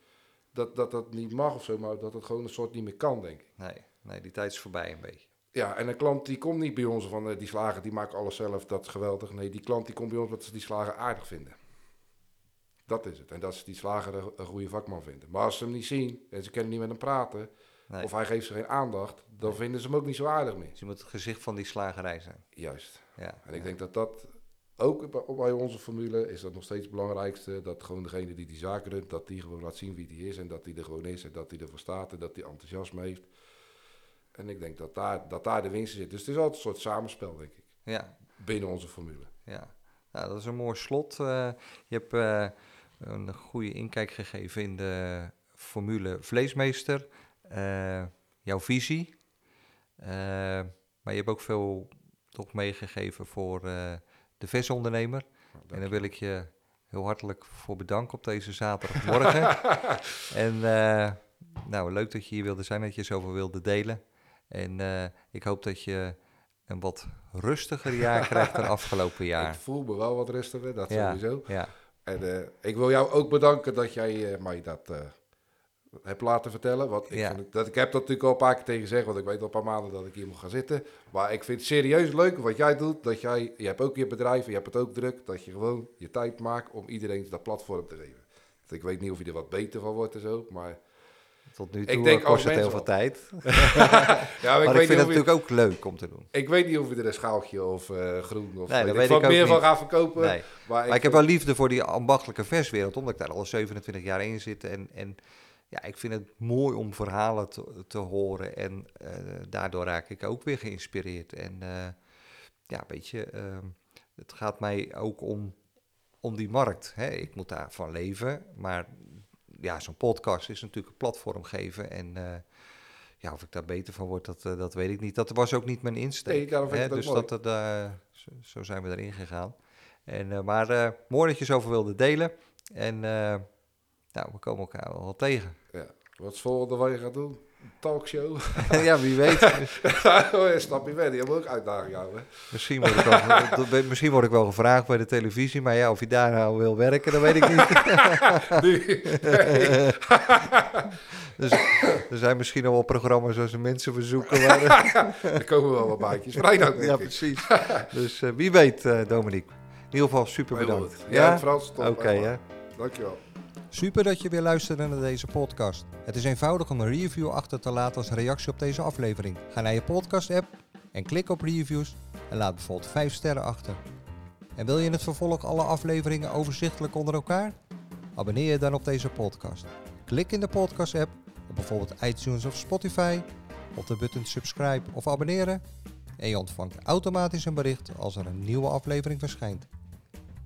dat, dat dat niet mag of zo, maar dat het gewoon een soort niet meer kan, denk ik. Nee, nee, die tijd is voorbij een beetje. Ja, en een klant die komt niet bij ons van eh, die slager, die maakt alles zelf, dat is geweldig. Nee, die klant die komt bij ons omdat ze die slager aardig vinden. Dat is het. En dat ze die slager een, een goede vakman vinden. Maar als ze hem niet zien en ze kunnen niet met hem praten, Nee. of hij geeft ze geen aandacht, dan vinden ze hem ook niet zo aardig meer. Dus je moet het gezicht van die slagerij zijn. Juist. Ja. En ik denk dat dat ook bij- onze formule is dat nog steeds het belangrijkste. Dat gewoon degene die die zaak runt, dat die gewoon laat zien wie die is. En dat die er gewoon is en dat die ervoor staat en dat die enthousiasme heeft. En ik denk dat daar, dat daar de winst in zit. Dus het is altijd een soort samenspel, denk ik, Ja, binnen onze formule. ja. Nou, dat is een mooi slot. Eh, je hebt eh, een goede inkijk gegeven in de formule Vleesmeester. Eh, jouw visie. Maar je hebt ook veel toch meegegeven voor de versondernemer. Nou, En daar wil ik je heel hartelijk voor bedanken op deze zaterdagmorgen. en eh, nou, leuk dat je hier wilde zijn, dat je zoveel wilde delen. En eh, ik hoop dat je een wat rustiger jaar krijgt dan afgelopen jaar. Ik voel me wel wat rustiger, dat Ja, sowieso. ja, En eh, ik wil jou ook bedanken dat jij mij dat eh, hebt laten vertellen. Want ik, Ja. vind dat, ik heb dat natuurlijk al een paar keer tegen gezegd, want ik weet al een paar maanden dat ik hier moet gaan zitten. Maar ik vind het serieus leuk wat jij doet. Dat jij, je hebt ook je bedrijf, je hebt het ook druk. Dat je gewoon je tijd maakt om iedereen dat platform te geven. Ik weet niet of je er wat beter van wordt en zo, maar... tot nu Ik toe denk eh, kost het heel veel tijd. Ja, Maar ik, weet vind het je- natuurlijk ook leuk om te doen. ik weet niet of je er een schaaltje of eh, groen of Nee, weet weet ik wat ik meer van gaat verkopen. Nee. Maar, Maar ik heb wel liefde voor die ambachtelijke verswereld, omdat ik daar al 27 jaar in zit. En, en ja, ik vind het mooi om verhalen te, te horen. En eh, daardoor raak ik ook weer geïnspireerd. En eh, ja, weet je, ehm, het gaat mij ook om, om die markt. Hè. Ik moet daarvan leven. Maar ja, zo'n podcast is natuurlijk een platform geven. En eh, ja, of ik daar beter van word, dat, dat weet ik niet. Dat was ook niet mijn insteek. Nee, hè. dus mooi. dat, eh, zo, zo zijn we erin gegaan. En, maar mooi dat je zoveel wilde delen. En nou, we komen elkaar wel tegen. Wat is volgende wat je gaat doen? Een talkshow? ja, wie weet. oh, ja, snap je wel. Die hebben ook uitdaging jou, hè? Misschien word, ik wel, misschien word ik wel gevraagd bij de televisie. Maar ja, of je daar nou wil werken, dat weet ik niet. Nu. dus, er zijn misschien al wel programma's zoals ze mensen verzoeken. Maar, Er komen wel wat. Vrij ook, ja, precies. Dus eh, wie weet, eh Dominique. In ieder geval super bedankt. goed. Ja, Frans, top. Oké, hè. waar. Dankjewel. Super dat je weer luisterde naar deze podcast. Het is eenvoudig om een review achter te laten als reactie op deze aflevering. Ga naar je podcast-app en klik op reviews en laat bijvoorbeeld 5 sterren achter. En wil je in het vervolg alle afleveringen overzichtelijk onder elkaar? Abonneer je dan op deze podcast. Klik in de podcast-app op bijvoorbeeld iTunes of Spotify op de button subscribe of abonneren en je ontvangt automatisch een bericht als er een nieuwe aflevering verschijnt.